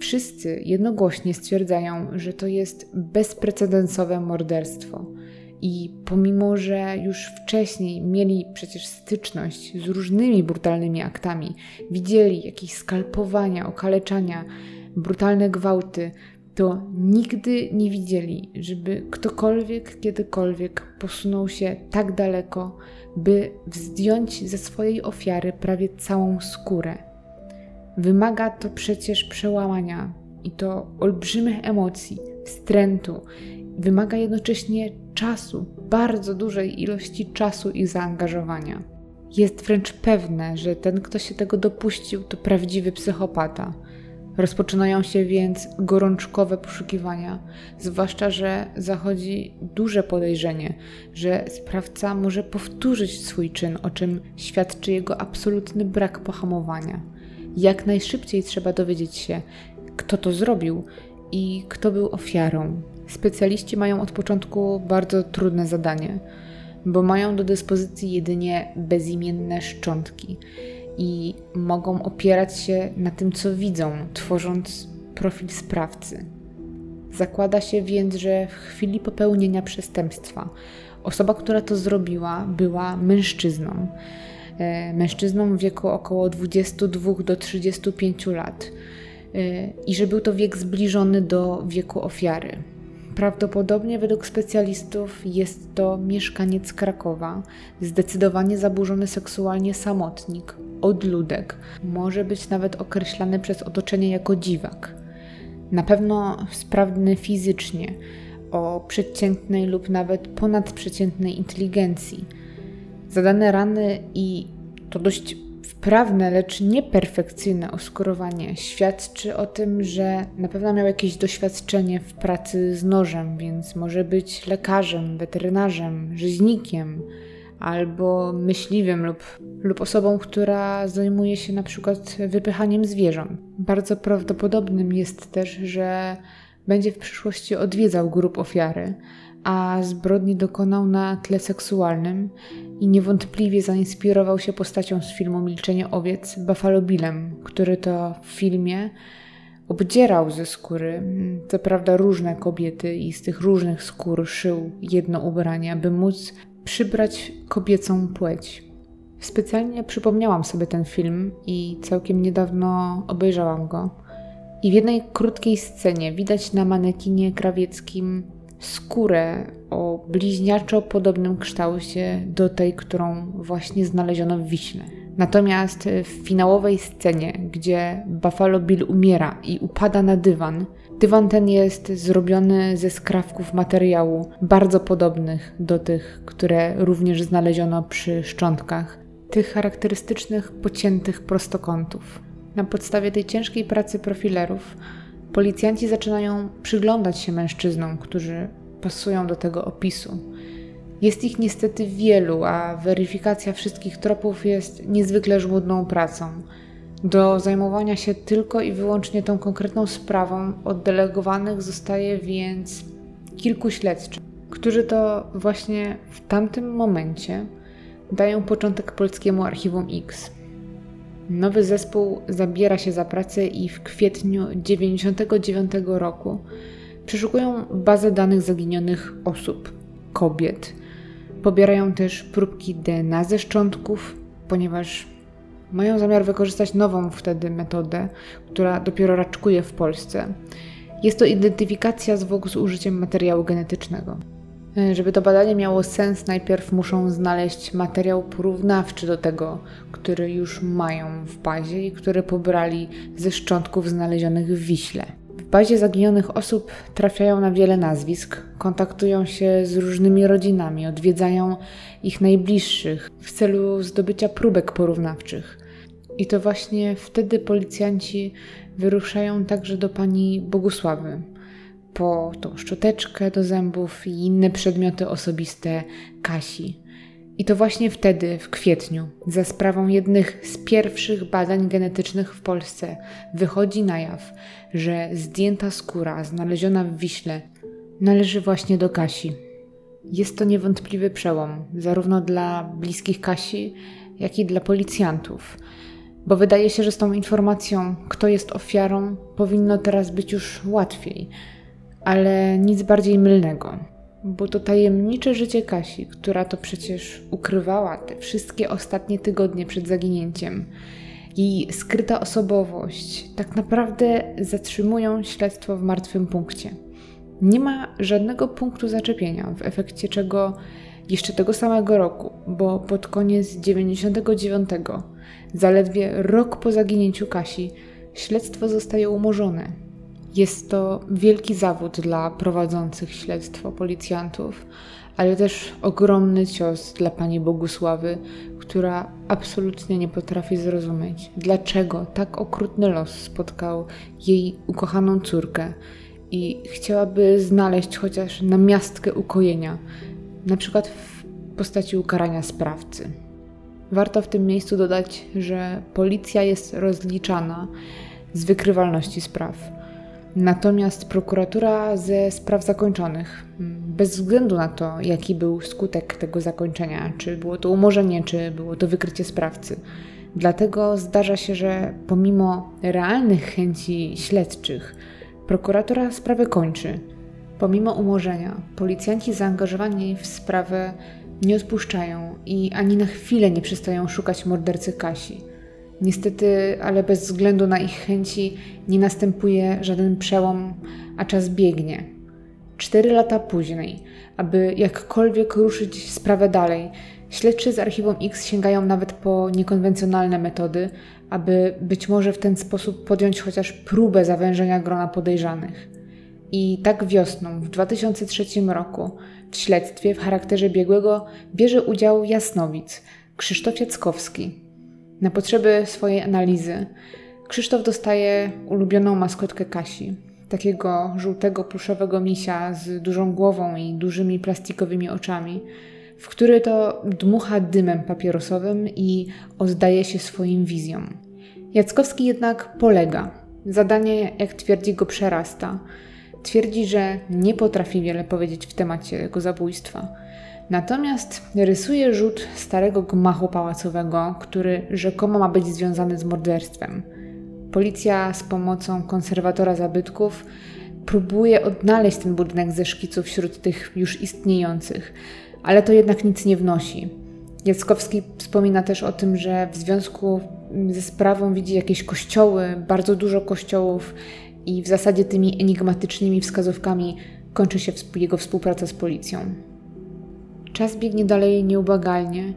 wszyscy jednogłośnie stwierdzają, że to jest bezprecedensowe morderstwo i pomimo, że już wcześniej mieli przecież styczność z różnymi brutalnymi aktami, widzieli jakieś skalpowania, okaleczania, brutalne gwałty, to nigdy nie widzieli, żeby ktokolwiek kiedykolwiek posunął się tak daleko, by zdjąć ze swojej ofiary prawie całą skórę. Wymaga to przecież przełamania i to olbrzymich emocji, wstrętu wymaga jednocześnie czasu, bardzo dużej ilości czasu i zaangażowania. Jest wręcz pewne, że ten, kto się tego dopuścił, to prawdziwy psychopata. Rozpoczynają się więc gorączkowe poszukiwania, zwłaszcza, że zachodzi duże podejrzenie, że sprawca może powtórzyć swój czyn, o czym świadczy jego absolutny brak pohamowania. Jak najszybciej trzeba dowiedzieć się, kto to zrobił i kto był ofiarą. Specjaliści mają od początku bardzo trudne zadanie, bo mają do dyspozycji jedynie bezimienne szczątki i mogą opierać się na tym, co widzą, tworząc profil sprawcy. Zakłada się więc, że w chwili popełnienia przestępstwa osoba, która to zrobiła, była mężczyzną. E, mężczyzną w wieku około 22 do 35 lat e, i że był to wiek zbliżony do wieku ofiary. Prawdopodobnie według specjalistów jest to mieszkaniec Krakowa, zdecydowanie zaburzony seksualnie samotnik, odludek, może być nawet określany przez otoczenie jako dziwak. Na pewno sprawny fizycznie o przeciętnej lub nawet ponadprzeciętnej inteligencji. Zadane rany i to dość wprawne, lecz nieperfekcyjne oskurowanie świadczy o tym, że na pewno miał jakieś doświadczenie w pracy z nożem, więc może być lekarzem, weterynarzem, rzeźnikiem albo myśliwym lub, lub osobą, która zajmuje się na przykład wypychaniem zwierząt. Bardzo prawdopodobnym jest też, że będzie w przyszłości odwiedzał grup ofiary, a zbrodni dokonał na tle seksualnym i niewątpliwie zainspirował się postacią z filmu Milczenie owiec Buffalo Billem, który to w filmie obdzierał ze skóry, co prawda różne kobiety i z tych różnych skór szył jedno ubranie, aby móc przybrać kobiecą płeć. Specjalnie przypomniałam sobie ten film i całkiem niedawno obejrzałam go. I w jednej krótkiej scenie widać na manekinie krawieckim skórę o bliźniaczo podobnym kształcie do tej, którą właśnie znaleziono w Wiśle. Natomiast w finałowej scenie, gdzie Buffalo Bill umiera i upada na dywan, dywan ten jest zrobiony ze skrawków materiału bardzo podobnych do tych, które również znaleziono przy szczątkach, tych charakterystycznych pociętych prostokątów. Na podstawie tej ciężkiej pracy profilerów policjanci zaczynają przyglądać się mężczyznom, którzy pasują do tego opisu. Jest ich niestety wielu, a weryfikacja wszystkich tropów jest niezwykle żmudną pracą. Do zajmowania się tylko i wyłącznie tą konkretną sprawą oddelegowanych zostaje więc kilku śledczych, którzy to właśnie w tamtym momencie dają początek polskiemu archiwum X. Nowy zespół zabiera się za pracę i w kwietniu 1999 roku przeszukują bazę danych zaginionych osób, kobiet. Pobierają też próbki DNA ze szczątków, ponieważ mają zamiar wykorzystać nową wtedy metodę, która dopiero raczkuje w Polsce. Jest to identyfikacja zwłok z użyciem materiału genetycznego. E, żeby to badanie miało sens, najpierw muszą znaleźć materiał porównawczy do tego, który już mają w bazie i który pobrali ze szczątków znalezionych w Wiśle. W bazie zaginionych osób trafiają na wiele nazwisk, kontaktują się z różnymi rodzinami, odwiedzają ich najbliższych w celu zdobycia próbek porównawczych. I to właśnie wtedy policjanci wyruszają także do pani Bogusławy, po tą szczoteczkę do zębów i inne przedmioty osobiste Kasi. I to właśnie wtedy, w kwietniu, za sprawą jednych z pierwszych badań genetycznych w Polsce, wychodzi na jaw, że zdjęta skóra znaleziona w Wiśle należy właśnie do Kasi. Jest to niewątpliwy przełom, zarówno dla bliskich Kasi, jak i dla policjantów, bo wydaje się, że z tą informacją, kto jest ofiarą, powinno teraz być już łatwiej ale nic bardziej mylnego. Bo to tajemnicze życie Kasi, która to przecież ukrywała te wszystkie ostatnie tygodnie przed zaginięciem, jej skryta osobowość, tak naprawdę zatrzymują śledztwo w martwym punkcie. Nie ma żadnego punktu zaczepienia, w efekcie czego jeszcze tego samego roku, bo pod koniec 99, zaledwie rok po zaginięciu Kasi, śledztwo zostaje umorzone jest to wielki zawód dla prowadzących śledztwo policjantów, ale też ogromny cios dla pani Bogusławy, która absolutnie nie potrafi zrozumieć, dlaczego tak okrutny los spotkał jej ukochaną córkę i chciałaby znaleźć chociaż namiastkę ukojenia, na przykład w postaci ukarania sprawcy. Warto w tym miejscu dodać, że policja jest rozliczana z wykrywalności spraw Natomiast prokuratura ze spraw zakończonych, bez względu na to, jaki był skutek tego zakończenia, czy było to umorzenie, czy było to wykrycie sprawcy, dlatego zdarza się, że pomimo realnych chęci śledczych, prokuratura sprawę kończy. Pomimo umorzenia, policjanci zaangażowani w sprawę nie odpuszczają i ani na chwilę nie przestają szukać mordercy Kasi. Niestety, ale bez względu na ich chęci, nie następuje żaden przełom, a czas biegnie. Cztery lata później, aby jakkolwiek ruszyć sprawę dalej, śledczy z archiwum X sięgają nawet po niekonwencjonalne metody, aby być może w ten sposób podjąć chociaż próbę zawężenia grona podejrzanych. I tak wiosną w 2003 roku w śledztwie w charakterze biegłego bierze udział Jasnowic, Krzysztof Jackowski. Na potrzeby swojej analizy Krzysztof dostaje ulubioną maskotkę Kasi, takiego żółtego pluszowego misia z dużą głową i dużymi plastikowymi oczami, w który to dmucha dymem papierosowym i oddaje się swoim wizjom. Jackowski jednak polega. Zadanie, jak twierdzi, go przerasta. Twierdzi, że nie potrafi wiele powiedzieć w temacie tego zabójstwa. Natomiast rysuje rzut starego gmachu pałacowego, który rzekomo ma być związany z morderstwem. Policja z pomocą konserwatora zabytków próbuje odnaleźć ten budynek ze szkiców wśród tych już istniejących, ale to jednak nic nie wnosi. Jackowski wspomina też o tym, że w związku ze sprawą widzi jakieś kościoły, bardzo dużo kościołów i w zasadzie tymi enigmatycznymi wskazówkami kończy się jego współpraca z policją. Czas biegnie dalej nieubłagalnie.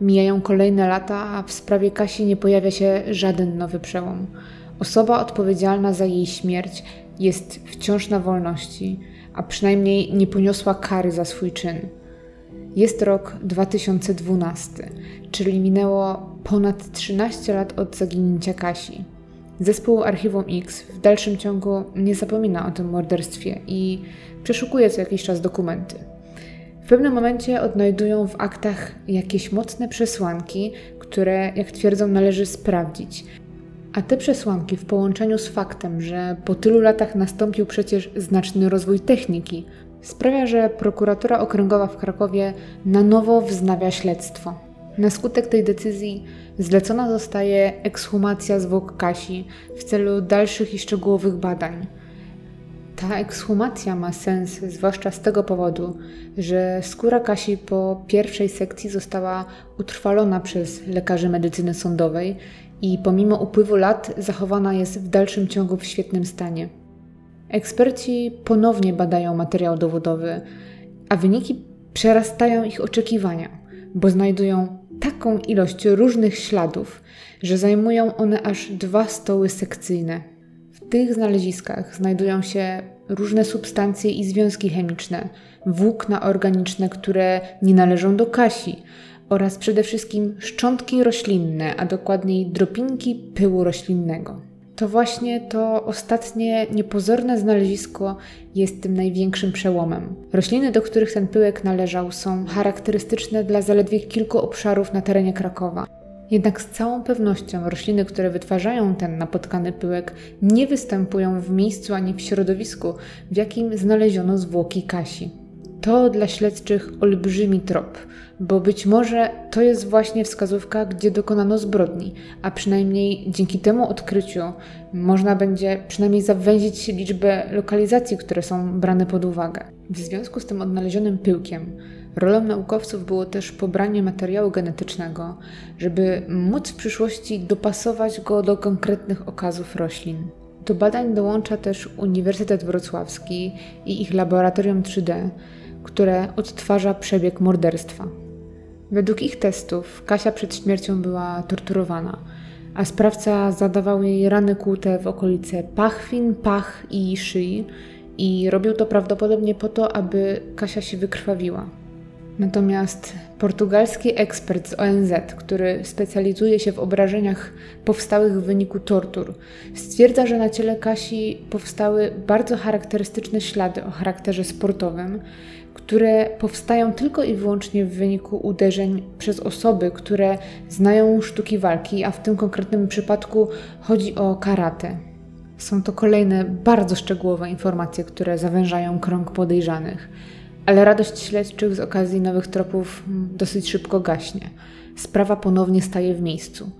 Mijają kolejne lata, a w sprawie Kasi nie pojawia się żaden nowy przełom. Osoba odpowiedzialna za jej śmierć jest wciąż na wolności, a przynajmniej nie poniosła kary za swój czyn. Jest rok 2012, czyli minęło ponad 13 lat od zaginięcia Kasi. Zespół Archiwum X w dalszym ciągu nie zapomina o tym morderstwie i przeszukuje co jakiś czas dokumenty. Pewnym momencie odnajdują w aktach jakieś mocne przesłanki, które, jak twierdzą, należy sprawdzić. A te przesłanki w połączeniu z faktem, że po tylu latach nastąpił przecież znaczny rozwój techniki, sprawia, że prokuratura okręgowa w Krakowie na nowo wznawia śledztwo. Na skutek tej decyzji zlecona zostaje ekshumacja zwłok Kasi w celu dalszych i szczegółowych badań. Ta ekshumacja ma sens zwłaszcza z tego powodu, że skóra Kasi po pierwszej sekcji została utrwalona przez lekarzy medycyny sądowej i pomimo upływu lat zachowana jest w dalszym ciągu w świetnym stanie. Eksperci ponownie badają materiał dowodowy, a wyniki przerastają ich oczekiwania, bo znajdują taką ilość różnych śladów, że zajmują one aż dwa stoły sekcyjne. Tych znaleziskach znajdują się różne substancje i związki chemiczne, włókna organiczne, które nie należą do kasi, oraz przede wszystkim szczątki roślinne, a dokładniej dropinki pyłu roślinnego. To właśnie to ostatnie niepozorne znalezisko jest tym największym przełomem. Rośliny, do których ten pyłek należał, są charakterystyczne dla zaledwie kilku obszarów na terenie Krakowa. Jednak z całą pewnością rośliny, które wytwarzają ten napotkany pyłek, nie występują w miejscu ani w środowisku, w jakim znaleziono zwłoki Kasi. To dla śledczych olbrzymi trop, bo być może to jest właśnie wskazówka, gdzie dokonano zbrodni, a przynajmniej dzięki temu odkryciu można będzie przynajmniej zawęzić liczbę lokalizacji, które są brane pod uwagę. W związku z tym odnalezionym pyłkiem, rolą naukowców było też pobranie materiału genetycznego, żeby móc w przyszłości dopasować go do konkretnych okazów roślin. Do badań dołącza też Uniwersytet Wrocławski i ich laboratorium 3D, które odtwarza przebieg morderstwa. Według ich testów Kasia przed śmiercią była torturowana, a sprawca zadawał jej rany kłute w okolice pachwin, pach i szyi i robił to prawdopodobnie po to, aby Kasia się wykrwawiła. Natomiast portugalski ekspert z ONZ, który specjalizuje się w obrażeniach powstałych w wyniku tortur, stwierdza, że na ciele Kasi powstały bardzo charakterystyczne ślady o charakterze sportowym, które powstają tylko i wyłącznie w wyniku uderzeń przez osoby, które znają sztuki walki, a w tym konkretnym przypadku chodzi o karate. Są to kolejne bardzo szczegółowe informacje, które zawężają krąg podejrzanych, ale radość śledczych z okazji nowych tropów dosyć szybko gaśnie. Sprawa ponownie staje w miejscu.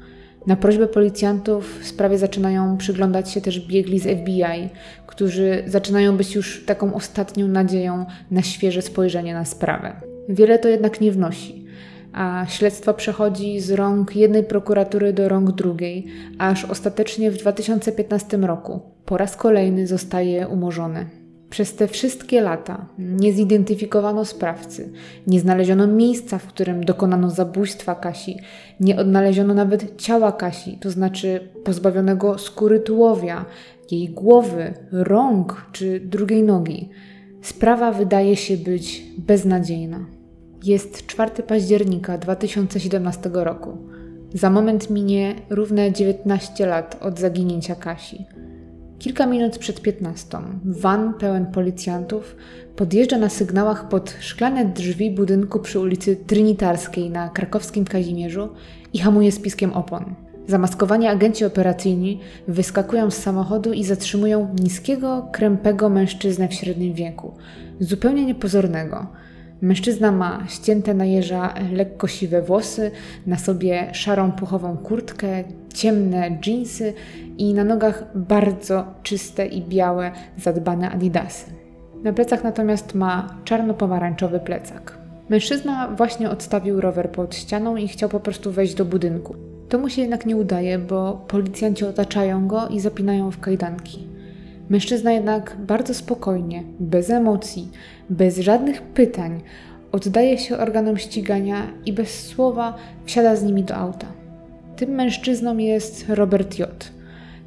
Na prośbę policjantów sprawie zaczynają przyglądać się też biegli z FBI, którzy zaczynają być już taką ostatnią nadzieją na świeże spojrzenie na sprawę. Wiele to jednak nie wnosi, a śledztwo przechodzi z rąk jednej prokuratury do rąk drugiej, aż ostatecznie w 2015 roku po raz kolejny zostaje umorzone. Przez te wszystkie lata nie zidentyfikowano sprawcy, nie znaleziono miejsca, w którym dokonano zabójstwa Kasi, nie odnaleziono nawet ciała Kasi, to znaczy pozbawionego skóry tułowia, jej głowy, rąk czy drugiej nogi. Sprawa wydaje się być beznadziejna. Jest 4 października 2017 roku. Za moment minie równe 19 lat od zaginięcia Kasi. Kilka minut przed 15 van pełen policjantów podjeżdża na sygnałach pod szklane drzwi budynku przy ulicy Trinitarskiej na krakowskim Kazimierzu i hamuje spiskiem opon. Zamaskowani agenci operacyjni wyskakują z samochodu i zatrzymują niskiego, krępego mężczyznę w średnim wieku, zupełnie niepozornego. Mężczyzna ma ścięte na jeża lekko siwe włosy, na sobie szarą puchową kurtkę, ciemne dżinsy i na nogach bardzo czyste i białe, zadbane adidasy. Na plecach natomiast ma czarno-pomarańczowy plecak. Mężczyzna właśnie odstawił rower pod ścianą i chciał po prostu wejść do budynku. To mu się jednak nie udaje, bo policjanci otaczają go i zapinają w kajdanki. Mężczyzna jednak bardzo spokojnie, bez emocji, bez żadnych pytań, oddaje się organom ścigania i bez słowa wsiada z nimi do auta. Tym mężczyzną jest Robert J.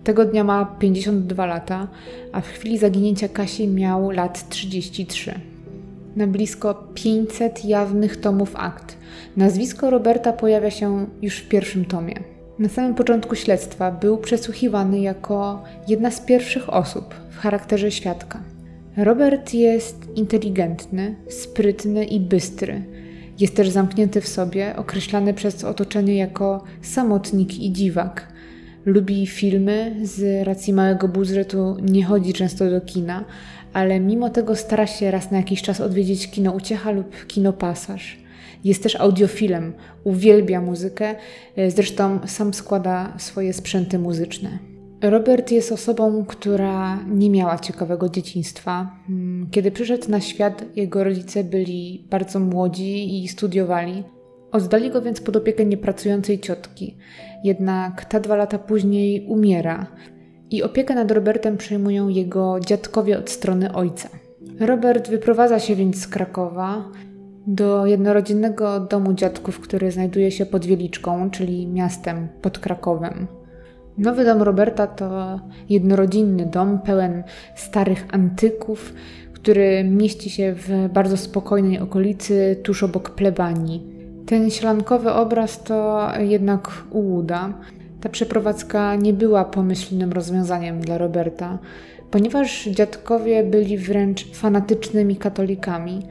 Tego dnia ma 52 lata, a w chwili zaginięcia Kasi miał lat 33. Na blisko 500 jawnych tomów akt. Nazwisko Roberta pojawia się już w pierwszym tomie. Na samym początku śledztwa był przesłuchiwany jako jedna z pierwszych osób w charakterze świadka. Robert jest inteligentny, sprytny i bystry. Jest też zamknięty w sobie, określany przez otoczenie jako samotnik i dziwak. Lubi filmy, z racji małego budżetu nie chodzi często do kina, ale mimo tego stara się raz na jakiś czas odwiedzić kino Uciecha lub kino Pasaż. Jest też audiofilem, uwielbia muzykę, zresztą sam składa swoje sprzęty muzyczne. Robert jest osobą, która nie miała ciekawego dzieciństwa. Hmm, kiedy przyszedł na świat, jego rodzice byli bardzo młodzi i studiowali. Oddali go więc pod opiekę niepracującej ciotki. Jednak ta dwa lata później umiera i opiekę nad Robertem przejmują jego dziadkowie od strony ojca. Robert wyprowadza się więc z Krakowa do jednorodzinnego domu dziadków, który znajduje się pod Wieliczką, czyli miastem pod Krakowem. Nowy dom Roberta to jednorodzinny dom pełen starych antyków, który mieści się w bardzo spokojnej okolicy tuż obok plebanii. Ten ślankowy obraz to jednak ułuda. Ta przeprowadzka nie była pomyślnym rozwiązaniem dla Roberta, ponieważ dziadkowie byli wręcz fanatycznymi katolikami,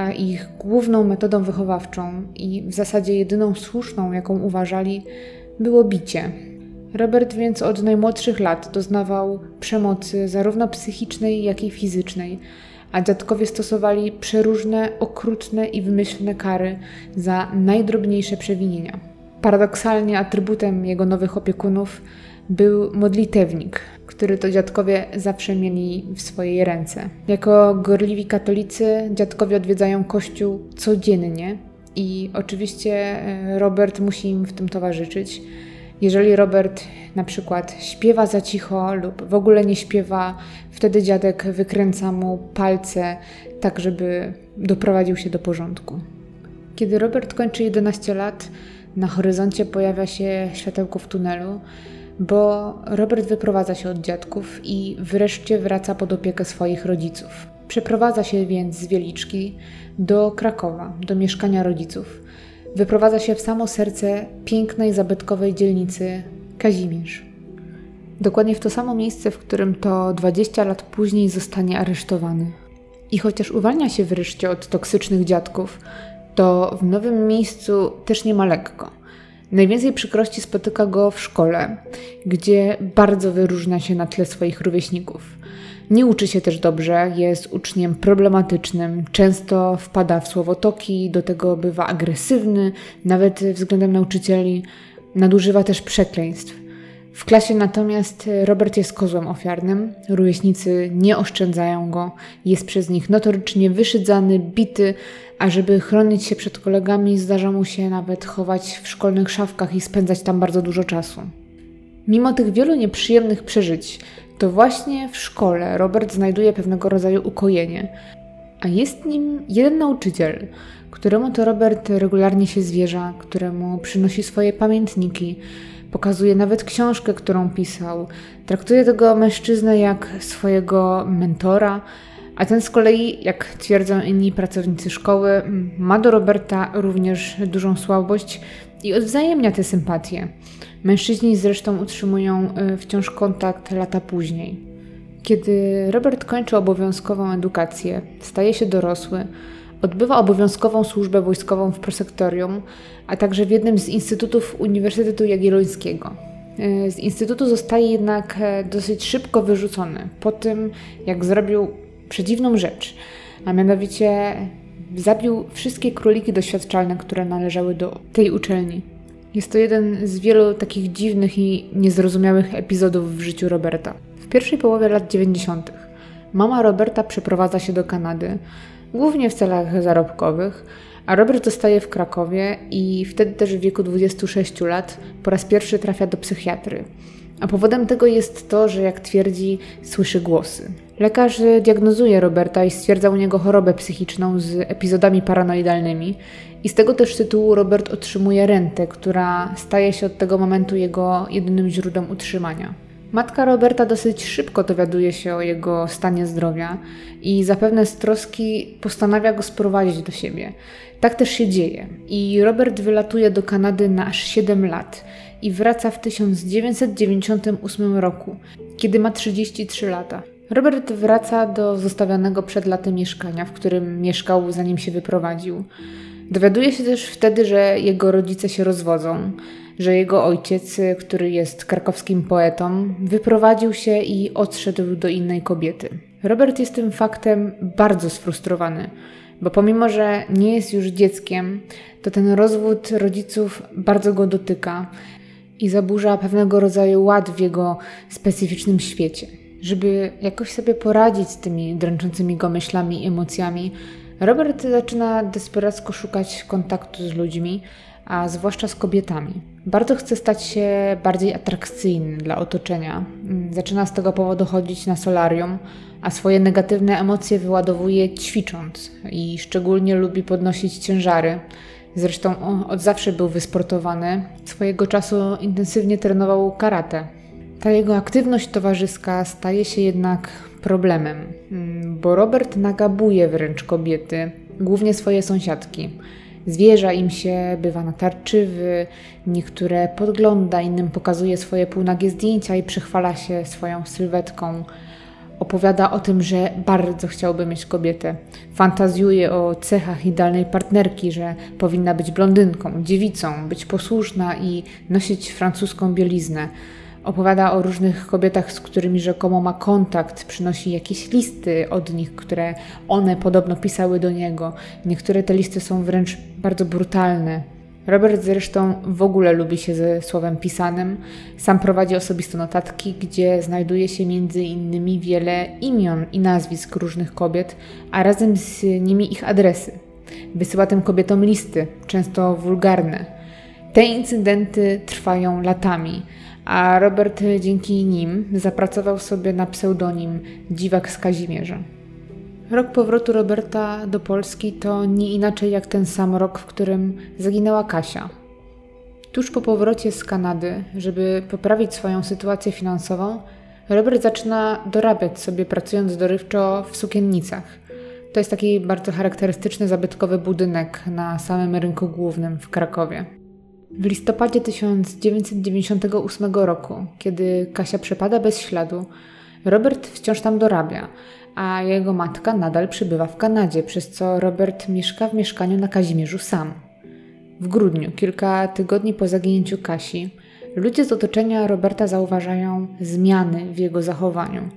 a ich główną metodą wychowawczą i w zasadzie jedyną słuszną, jaką uważali, było bicie. Robert więc od najmłodszych lat doznawał przemocy zarówno psychicznej, jak i fizycznej, a dziadkowie stosowali przeróżne, okrutne i wymyślne kary za najdrobniejsze przewinienia. Paradoksalnie atrybutem jego nowych opiekunów był modlitewnik, który to dziadkowie zawsze mieli w swojej ręce. Jako gorliwi katolicy dziadkowie odwiedzają kościół codziennie i oczywiście e, Robert musi im w tym towarzyszyć. Jeżeli Robert na przykład śpiewa za cicho lub w ogóle nie śpiewa, wtedy dziadek wykręca mu palce, tak żeby doprowadził się do porządku. Kiedy Robert kończy 11 lat, na horyzoncie pojawia się światełko w tunelu, bo Robert wyprowadza się od dziadków i wreszcie wraca pod opiekę swoich rodziców. Przeprowadza się więc z Wieliczki do Krakowa, do mieszkania rodziców wyprowadza się w samo serce pięknej, zabytkowej dzielnicy Kazimierz. Dokładnie w to samo miejsce, w którym to 20 lat później zostanie aresztowany. I chociaż uwalnia się wreszcie od toksycznych dziadków, to w nowym miejscu też nie ma lekko. Najwięcej przykrości spotyka go w szkole, gdzie bardzo wyróżnia się na tle swoich rówieśników. Nie uczy się też dobrze, jest uczniem problematycznym, często wpada w słowotoki, do tego bywa agresywny, nawet względem nauczycieli, nadużywa też przekleństw. W klasie natomiast Robert jest kozłem ofiarnym, rówieśnicy nie oszczędzają go, jest przez nich notorycznie wyszydzany, bity, a żeby chronić się przed kolegami, zdarza mu się nawet chować w szkolnych szafkach i spędzać tam bardzo dużo czasu. Mimo tych wielu nieprzyjemnych przeżyć, To właśnie w szkole Robert znajduje pewnego rodzaju ukojenie, a jest nim jeden nauczyciel, któremu to Robert regularnie się zwierza, któremu przynosi swoje pamiętniki, pokazuje nawet książkę, którą pisał. Traktuje tego mężczyznę jak swojego mentora, a ten z kolei, jak twierdzą inni pracownicy szkoły, ma do Roberta również dużą słabość i odwzajemnia te sympatie. Mężczyźni zresztą utrzymują e, wciąż kontakt lata później. Kiedy Robert kończy obowiązkową edukację, staje się dorosły, odbywa obowiązkową służbę wojskową w prosektorium, a także w jednym z instytutów Uniwersytetu Jagiellońskiego. E, z instytutu zostaje jednak e, dosyć szybko wyrzucony po tym, jak zrobił przedziwną rzecz, a mianowicie zabił wszystkie króliki doświadczalne, które należały do tej uczelni. Jest to jeden z wielu takich dziwnych i niezrozumiałych epizodów w życiu Roberta. W pierwszej połowie lat 90. mama Roberta przeprowadza się do Kanady, głównie w celach zarobkowych, a Robert zostaje w Krakowie i wtedy też w wieku 26 lat po raz pierwszy trafia do psychiatry. A powodem tego jest to, że jak twierdzi, słyszy głosy. Lekarz diagnozuje Roberta i stwierdza u niego chorobę psychiczną z epizodami paranoidalnymi, i z tego też tytułu Robert otrzymuje rentę, która staje się od tego momentu jego jedynym źródłem utrzymania. Matka Roberta dosyć szybko dowiaduje się o jego stanie zdrowia i zapewne z troski postanawia go sprowadzić do siebie. Tak też się dzieje. I Robert wylatuje do Kanady na aż 7 lat i wraca w 1998 roku, kiedy ma 33 lata. Robert wraca do zostawionego przed latem mieszkania, w którym mieszkał zanim się wyprowadził. Dowiaduje się też wtedy, że jego rodzice się rozwodzą, że jego ojciec, który jest krakowskim poetą, wyprowadził się i odszedł do innej kobiety. Robert jest tym faktem bardzo sfrustrowany, bo pomimo, że nie jest już dzieckiem, to ten rozwód rodziców bardzo go dotyka i zaburza pewnego rodzaju ład w jego specyficznym świecie. Żeby jakoś sobie poradzić z tymi dręczącymi go myślami i emocjami, Robert zaczyna desperacko szukać kontaktu z ludźmi, a zwłaszcza z kobietami. Bardzo chce stać się bardziej atrakcyjny dla otoczenia. Zaczyna z tego powodu chodzić na solarium, a swoje negatywne emocje wyładowuje ćwicząc i szczególnie lubi podnosić ciężary. Zresztą od zawsze był wysportowany. Swojego czasu intensywnie trenował karate. Ta jego aktywność towarzyska staje się jednak problemem, mm, bo Robert nagabuje wręcz kobiety, głównie swoje sąsiadki. Zwierza im się, bywa natarczywy, niektóre podgląda, innym pokazuje swoje półnagie zdjęcia i przychwala się swoją sylwetką. Opowiada o tym, że bardzo chciałby mieć kobietę. Fantazjuje o cechach idealnej partnerki, że powinna być blondynką, dziewicą, być posłuszna i nosić francuską bieliznę. Opowiada o różnych kobietach, z którymi rzekomo ma kontakt, przynosi jakieś listy od nich, które one podobno pisały do niego. Niektóre te listy są wręcz bardzo brutalne. Robert zresztą w ogóle lubi się ze słowem pisanym. Sam prowadzi osobiste notatki, gdzie znajduje się między innymi wiele imion i nazwisk różnych kobiet, a razem z nimi ich adresy. Wysyła tym kobietom listy, często wulgarne. Te incydenty trwają latami a Robert dzięki nim zapracował sobie na pseudonim Dziwak z Kazimierza. Rok powrotu Roberta do Polski to nie inaczej jak ten sam rok, w którym zaginęła Kasia. Tuż po powrocie z Kanady, żeby poprawić swoją sytuację finansową, Robert zaczyna dorabiać sobie pracując dorywczo w sukiennicach. To jest taki bardzo charakterystyczny zabytkowy budynek na samym rynku głównym w Krakowie. W listopadzie 1998 roku, kiedy Kasia przepada bez śladu, Robert wciąż tam dorabia, a jego matka nadal przybywa w Kanadzie, przez co Robert mieszka w mieszkaniu na Kazimierzu sam. W grudniu, kilka tygodni po zaginięciu Kasi, ludzie z otoczenia Roberta zauważają zmiany w jego zachowaniu.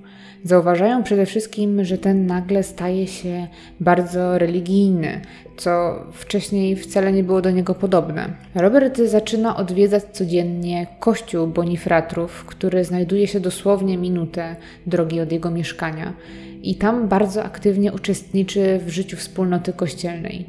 Zauważają przede wszystkim, że ten nagle staje się bardzo religijny, co wcześniej wcale nie było do niego podobne. Robert zaczyna odwiedzać codziennie kościół Bonifratrów, który znajduje się dosłownie minutę drogi od jego mieszkania i tam bardzo aktywnie uczestniczy w życiu wspólnoty kościelnej.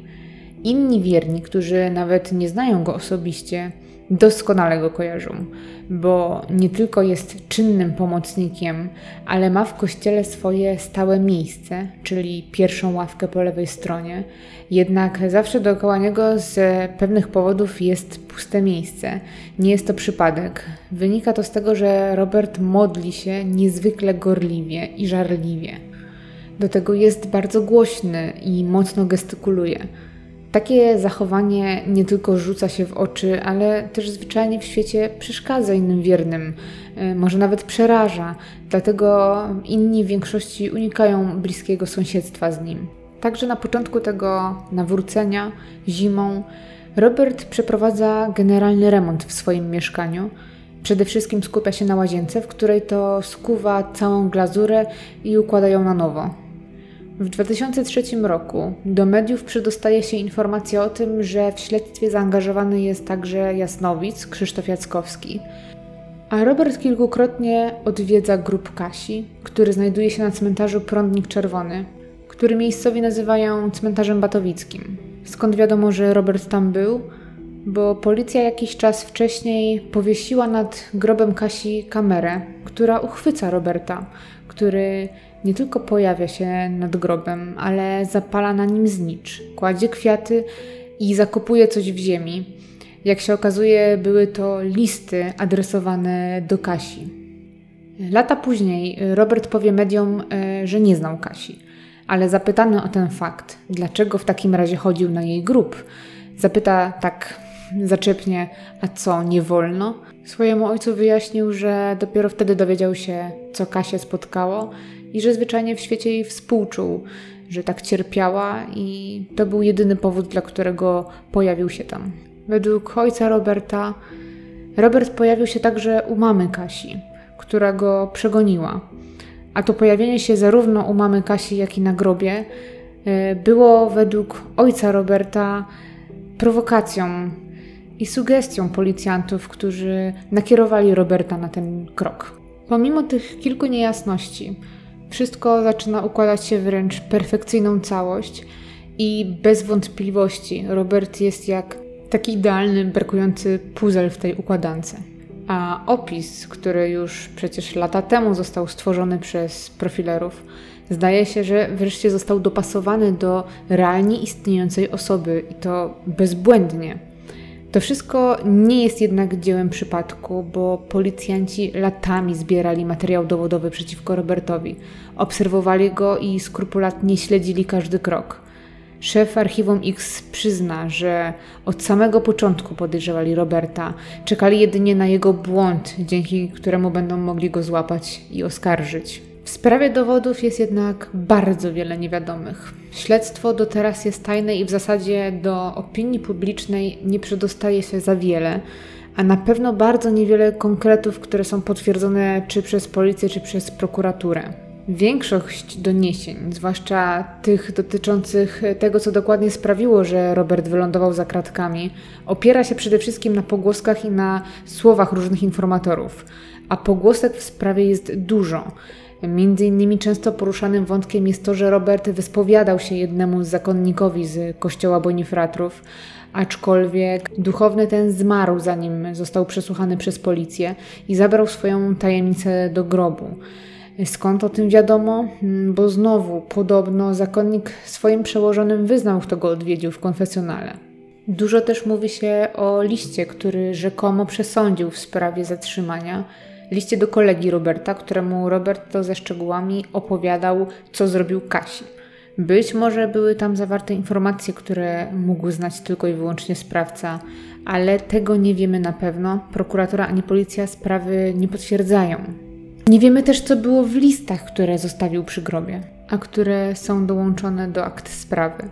Inni wierni, którzy nawet nie znają go osobiście, doskonale go kojarzą, bo nie tylko jest czynnym pomocnikiem, ale ma w kościele swoje stałe miejsce, czyli pierwszą ławkę po lewej stronie. Jednak zawsze dookoła niego z pewnych powodów jest puste miejsce. Nie jest to przypadek. Wynika to z tego, że Robert modli się niezwykle gorliwie i żarliwie. Do tego jest bardzo głośny i mocno gestykuluje. Takie zachowanie nie tylko rzuca się w oczy, ale też zwyczajnie w świecie przeszkadza innym wiernym, e, może nawet przeraża, dlatego inni w większości unikają bliskiego sąsiedztwa z nim. Także na początku tego nawrócenia, zimą, Robert przeprowadza generalny remont w swoim mieszkaniu. Przede wszystkim skupia się na łazience, w której to skuwa całą glazurę i układa ją na nowo. W 2003 roku do mediów przedostaje się informacja o tym, że w śledztwie zaangażowany jest także Jasnowic, Krzysztof Jackowski. A Robert kilkukrotnie odwiedza grup Kasi, który znajduje się na cmentarzu Prądnik Czerwony, który miejscowi nazywają cmentarzem batowickim. Skąd wiadomo, że Robert tam był? Bo policja jakiś czas wcześniej powiesiła nad grobem Kasi kamerę, która uchwyca Roberta, który nie tylko pojawia się nad grobem, ale zapala na nim znicz, kładzie kwiaty i zakopuje coś w ziemi. Jak się okazuje, były to listy adresowane do Kasi. Lata później Robert powie mediom, e, że nie znał Kasi, ale zapytany o ten fakt, dlaczego w takim razie chodził na jej grób, zapyta tak zaczepnie, a co, nie wolno? Swojemu ojcu wyjaśnił, że dopiero wtedy dowiedział się, co Kasię spotkało i że zwyczajnie w świecie jej współczuł, że tak cierpiała i to był jedyny powód, dla którego pojawił się tam. Według ojca Roberta, Robert pojawił się także u mamy Kasi, która go przegoniła. A to pojawienie się zarówno u mamy Kasi, jak i na grobie e, było według ojca Roberta prowokacją i sugestią policjantów, którzy nakierowali Roberta na ten krok. Pomimo tych kilku niejasności, wszystko zaczyna układać się wręcz perfekcyjną całość i bez wątpliwości Robert jest jak taki idealny, brakujący puzzle w tej układance. A opis, który już przecież lata temu został stworzony przez profilerów, zdaje się, że wreszcie został dopasowany do realnie istniejącej osoby i to bezbłędnie. To wszystko nie jest jednak dziełem przypadku, bo policjanci latami zbierali materiał dowodowy przeciwko Robertowi, obserwowali go i skrupulatnie śledzili każdy krok. Szef archiwum X przyzna, że od samego początku podejrzewali Roberta, czekali jedynie na jego błąd, dzięki któremu będą mogli go złapać i oskarżyć. W sprawie dowodów jest jednak bardzo wiele niewiadomych. Śledztwo do teraz jest tajne i w zasadzie do opinii publicznej nie przedostaje się za wiele, a na pewno bardzo niewiele konkretów, które są potwierdzone czy przez policję, czy przez prokuraturę. Większość doniesień, zwłaszcza tych dotyczących tego, co dokładnie sprawiło, że Robert wylądował za kratkami, opiera się przede wszystkim na pogłoskach i na słowach różnych informatorów, a pogłosek w sprawie jest dużo. Między innymi często poruszanym wątkiem jest to, że Robert wyspowiadał się jednemu zakonnikowi z kościoła Bonifratrów, aczkolwiek duchowny ten zmarł zanim został przesłuchany przez policję i zabrał swoją tajemnicę do grobu. Skąd o tym wiadomo? Hmm, bo znowu, podobno, zakonnik swoim przełożonym wyznał, kto go odwiedził w konfesjonale. Dużo też mówi się o liście, który rzekomo przesądził w sprawie zatrzymania liście do kolegi Roberta, któremu Robert to ze szczegółami opowiadał, co zrobił Kasi. Być może były tam zawarte informacje, które mógł znać tylko i wyłącznie sprawca, ale tego nie wiemy na pewno. Prokuratura ani policja sprawy nie potwierdzają. Nie wiemy też, co było w listach, które zostawił przy grobie, a które są dołączone do akt sprawy.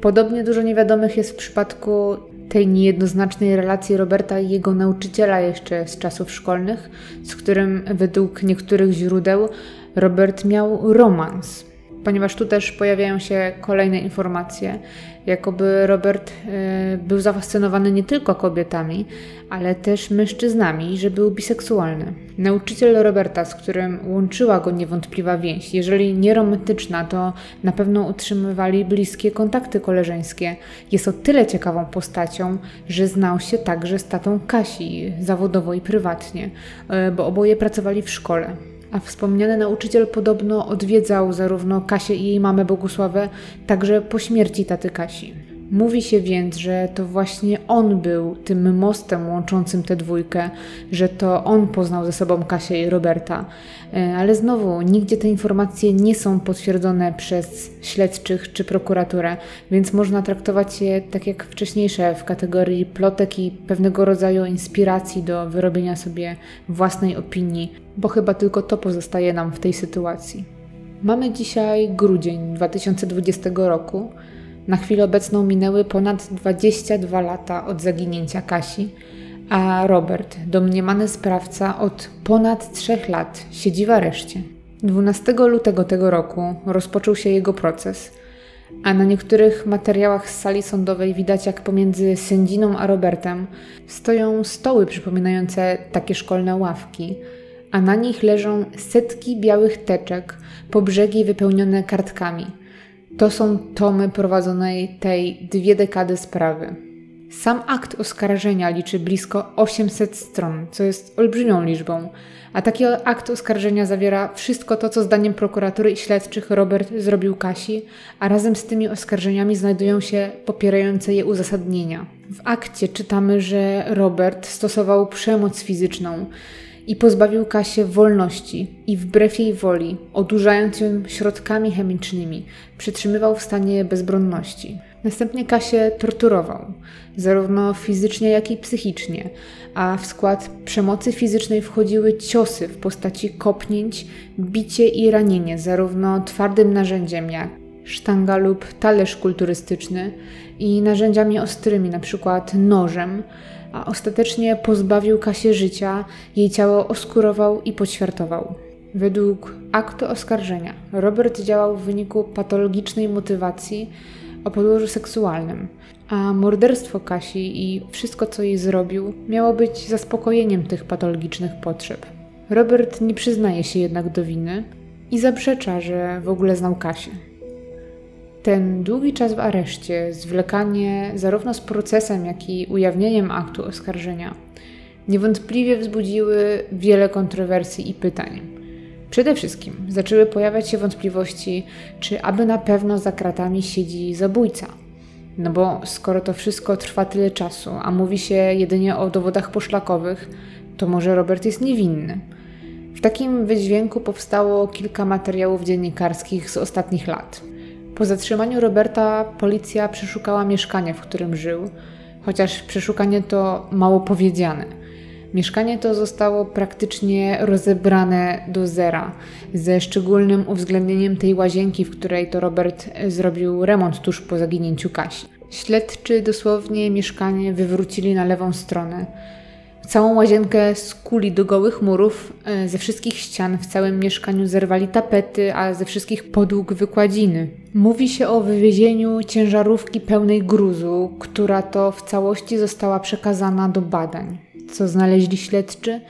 Podobnie dużo niewiadomych jest w przypadku tej niejednoznacznej relacji Roberta i jego nauczyciela jeszcze z czasów szkolnych, z którym według niektórych źródeł Robert miał romans. Ponieważ tu też pojawiają się kolejne informacje, jakoby Robert y, był zafascynowany nie tylko kobietami, ale też mężczyznami, że był biseksualny. Nauczyciel Roberta, z którym łączyła go niewątpliwa więź, jeżeli nie romantyczna, to na pewno utrzymywali bliskie kontakty koleżeńskie. Jest o tyle ciekawą postacią, że znał się także z tatą Kasi, zawodowo i prywatnie, y, bo oboje pracowali w szkole a wspomniany nauczyciel podobno odwiedzał zarówno Kasię i jej mamę Bogusławę, także po śmierci taty Kasi. Mówi się więc, że to właśnie on był tym mostem łączącym tę dwójkę, że to on poznał ze sobą Kasię i Roberta. E, ale znowu, nigdzie te informacje nie są potwierdzone przez śledczych czy prokuraturę, więc można traktować je tak jak wcześniejsze w kategorii plotek i pewnego rodzaju inspiracji do wyrobienia sobie własnej opinii, bo chyba tylko to pozostaje nam w tej sytuacji. Mamy dzisiaj grudzień 2020 roku. Na chwilę obecną minęły ponad 22 lata od zaginięcia Kasi, a Robert, domniemany sprawca, od ponad 3 lat siedzi w areszcie. 12 lutego tego roku rozpoczął się jego proces, a na niektórych materiałach z sali sądowej widać, jak pomiędzy sędziną a Robertem stoją stoły przypominające takie szkolne ławki, a na nich leżą setki białych teczek, po brzegi wypełnione kartkami – to są tomy prowadzonej tej dwie dekady sprawy. Sam akt oskarżenia liczy blisko 800 stron, co jest olbrzymią liczbą, a taki akt oskarżenia zawiera wszystko to, co zdaniem prokuratury i śledczych Robert zrobił Kasi, a razem z tymi oskarżeniami znajdują się popierające je uzasadnienia. W akcie czytamy, że Robert stosował przemoc fizyczną, i pozbawił Kasię wolności i wbrew jej woli, odurzając ją środkami chemicznymi, przytrzymywał w stanie bezbronności. Następnie Kasię torturował, zarówno fizycznie, jak i psychicznie, a w skład przemocy fizycznej wchodziły ciosy w postaci kopnięć, bicie i ranienie, zarówno twardym narzędziem jak sztanga lub talerz kulturystyczny i narzędziami ostrymi, np. nożem, a ostatecznie pozbawił Kasię życia, jej ciało oskurował i poćwiartował. Według aktu oskarżenia Robert działał w wyniku patologicznej motywacji o podłożu seksualnym, a morderstwo Kasi i wszystko, co jej zrobił, miało być zaspokojeniem tych patologicznych potrzeb. Robert nie przyznaje się jednak do winy i zaprzecza, że w ogóle znał Kasię. Ten długi czas w areszcie, zwlekanie zarówno z procesem, jak i ujawnieniem aktu oskarżenia, niewątpliwie wzbudziły wiele kontrowersji i pytań. Przede wszystkim zaczęły pojawiać się wątpliwości, czy aby na pewno za kratami siedzi zabójca. No bo skoro to wszystko trwa tyle czasu, a mówi się jedynie o dowodach poszlakowych, to może Robert jest niewinny. W takim wydźwięku powstało kilka materiałów dziennikarskich z ostatnich lat. Po zatrzymaniu Roberta policja przeszukała mieszkanie, w którym żył, chociaż przeszukanie to mało powiedziane. Mieszkanie to zostało praktycznie rozebrane do zera, ze szczególnym uwzględnieniem tej łazienki, w której to Robert zrobił remont tuż po zaginięciu Kasi. Śledczy dosłownie mieszkanie wywrócili na lewą stronę. Całą łazienkę skuli do gołych murów, e, ze wszystkich ścian w całym mieszkaniu zerwali tapety, a ze wszystkich podłóg wykładziny. Mówi się o wywiezieniu ciężarówki pełnej gruzu, która to w całości została przekazana do badań. Co znaleźli śledczy?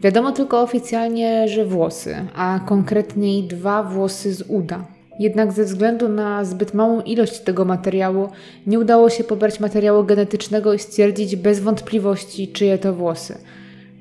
Wiadomo tylko oficjalnie, że włosy, a konkretniej dwa włosy z uda. Jednak ze względu na zbyt małą ilość tego materiału nie udało się pobrać materiału genetycznego i stwierdzić bez wątpliwości, czyje to włosy.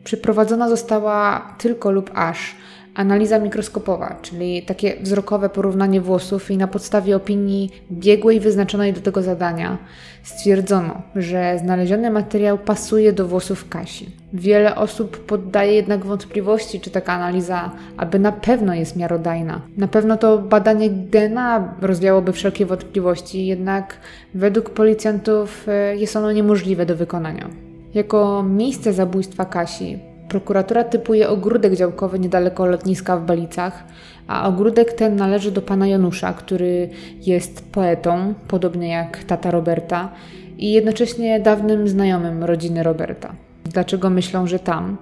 Przeprowadzona została tylko lub aż analiza mikroskopowa, czyli takie wzrokowe porównanie włosów i na podstawie opinii biegłej wyznaczonej do tego zadania stwierdzono, że znaleziony materiał pasuje do włosów Kasi. Wiele osób poddaje jednak wątpliwości, czy taka analiza aby na pewno jest miarodajna. Na pewno to badanie DNA rozwiałoby wszelkie wątpliwości, jednak według policjantów e, jest ono niemożliwe do wykonania. Jako miejsce zabójstwa Kasi Prokuratura typuje ogródek działkowy niedaleko lotniska w Balicach, a ogródek ten należy do pana Janusza, który jest poetą, podobnie jak tata Roberta, i jednocześnie dawnym znajomym rodziny Roberta. Dlaczego myślą, że tam?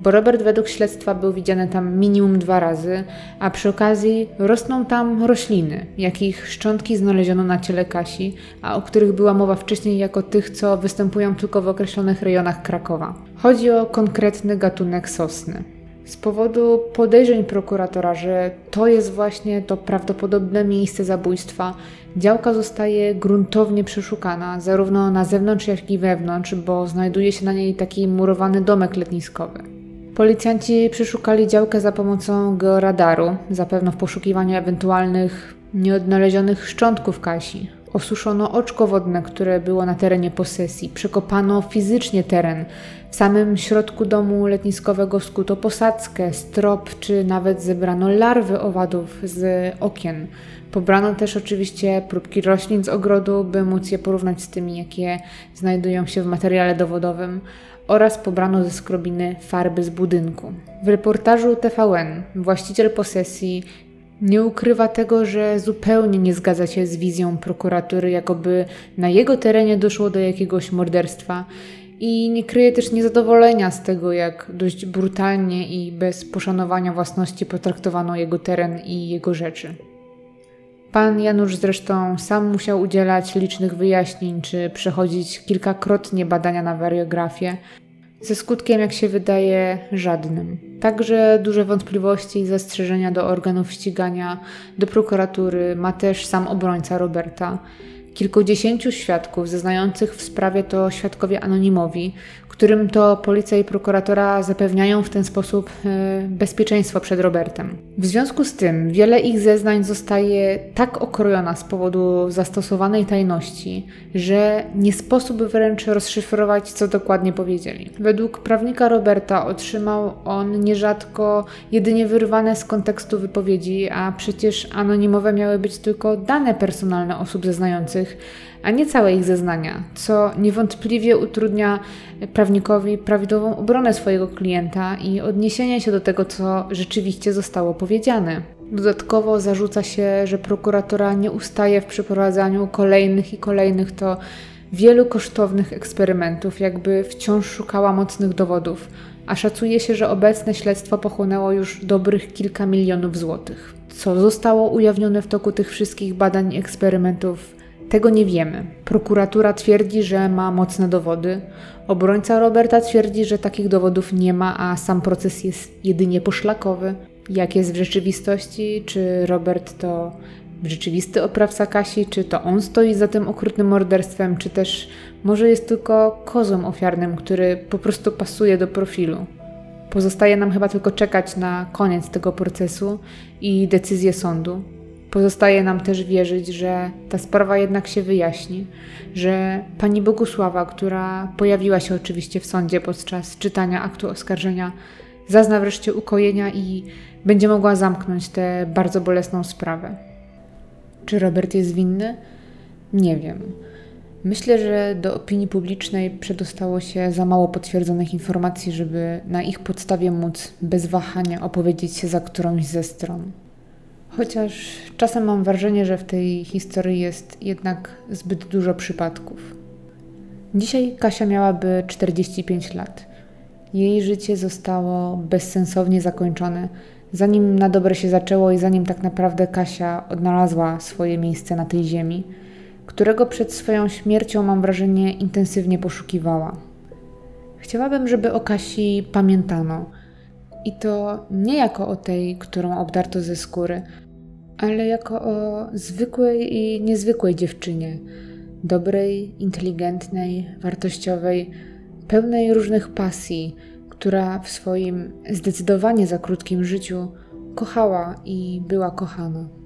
Bo Robert według śledztwa był widziany tam minimum dwa razy, a przy okazji rosną tam rośliny, jakich szczątki znaleziono na ciele Kasi, a o których była mowa wcześniej jako tych, co występują tylko w określonych rejonach Krakowa. Chodzi o konkretny gatunek sosny. Z powodu podejrzeń prokuratora, że to jest właśnie to prawdopodobne miejsce zabójstwa, działka zostaje gruntownie przeszukana, zarówno na zewnątrz, jak i wewnątrz, bo znajduje się na niej taki murowany domek letniskowy. Policjanci przeszukali działkę za pomocą georadaru, zapewne w poszukiwaniu ewentualnych nieodnalezionych szczątków Kasi. Osuszono oczko wodne, które było na terenie posesji. Przekopano fizycznie teren. W samym środku domu letniskowego skuto posadzkę, strop, czy nawet zebrano larwy owadów z okien. Pobrano też oczywiście próbki roślin z ogrodu, by móc je porównać z tymi, jakie znajdują się w materiale dowodowym oraz pobrano ze skrobiny farby z budynku. W reportażu TVN właściciel posesji nie ukrywa tego, że zupełnie nie zgadza się z wizją prokuratury, jakoby na jego terenie doszło do jakiegoś morderstwa i nie kryje też niezadowolenia z tego, jak dość brutalnie i bez poszanowania własności potraktowano jego teren i jego rzeczy. Pan Janusz zresztą sam musiał udzielać licznych wyjaśnień, czy przechodzić kilkakrotnie badania na wariografię, ze skutkiem, jak się wydaje, żadnym. Także duże wątpliwości i zastrzeżenia do organów ścigania, do prokuratury ma też sam obrońca Roberta. Kilkudziesięciu świadków zeznających w sprawie to świadkowie anonimowi, którym to policja i prokuratora zapewniają w ten sposób e, bezpieczeństwo przed Robertem. W związku z tym wiele ich zeznań zostaje tak okrojona z powodu zastosowanej tajności, że nie sposób wręcz rozszyfrować, co dokładnie powiedzieli. Według prawnika Roberta otrzymał on nierzadko jedynie wyrwane z kontekstu wypowiedzi, a przecież anonimowe miały być tylko dane personalne osób zeznających, a nie całe ich zeznania, co niewątpliwie utrudnia prawnikowi prawidłową obronę swojego klienta i odniesienie się do tego, co rzeczywiście zostało powiedziane. Dodatkowo zarzuca się, że prokuratora nie ustaje w przeprowadzaniu kolejnych i kolejnych to wielu kosztownych eksperymentów, jakby wciąż szukała mocnych dowodów, a szacuje się, że obecne śledztwo pochłonęło już dobrych kilka milionów złotych. Co zostało ujawnione w toku tych wszystkich badań i eksperymentów, tego nie wiemy. Prokuratura twierdzi, że ma mocne dowody. Obrońca Roberta twierdzi, że takich dowodów nie ma, a sam proces jest jedynie poszlakowy. Jak jest w rzeczywistości? Czy Robert to rzeczywisty oprawca Kasi? Czy to on stoi za tym okrutnym morderstwem? Czy też może jest tylko kozłem ofiarnym, który po prostu pasuje do profilu? Pozostaje nam chyba tylko czekać na koniec tego procesu i decyzję sądu. Pozostaje nam też wierzyć, że ta sprawa jednak się wyjaśni, że pani Bogusława, która pojawiła się oczywiście w sądzie podczas czytania aktu oskarżenia, zazna wreszcie ukojenia i będzie mogła zamknąć tę bardzo bolesną sprawę. Czy Robert jest winny? Nie wiem. Myślę, że do opinii publicznej przedostało się za mało potwierdzonych informacji, żeby na ich podstawie móc bez wahania opowiedzieć się za którąś ze stron. Chociaż czasem mam wrażenie, że w tej historii jest jednak zbyt dużo przypadków. Dzisiaj Kasia miałaby 45 lat. Jej życie zostało bezsensownie zakończone, zanim na dobre się zaczęło i zanim tak naprawdę Kasia odnalazła swoje miejsce na tej ziemi, którego przed swoją śmiercią, mam wrażenie, intensywnie poszukiwała. Chciałabym, żeby o Kasi pamiętano. I to nie jako o tej, którą obdarto ze skóry, ale jako o zwykłej i niezwykłej dziewczynie, dobrej, inteligentnej, wartościowej, pełnej różnych pasji, która w swoim zdecydowanie za krótkim życiu kochała i była kochana.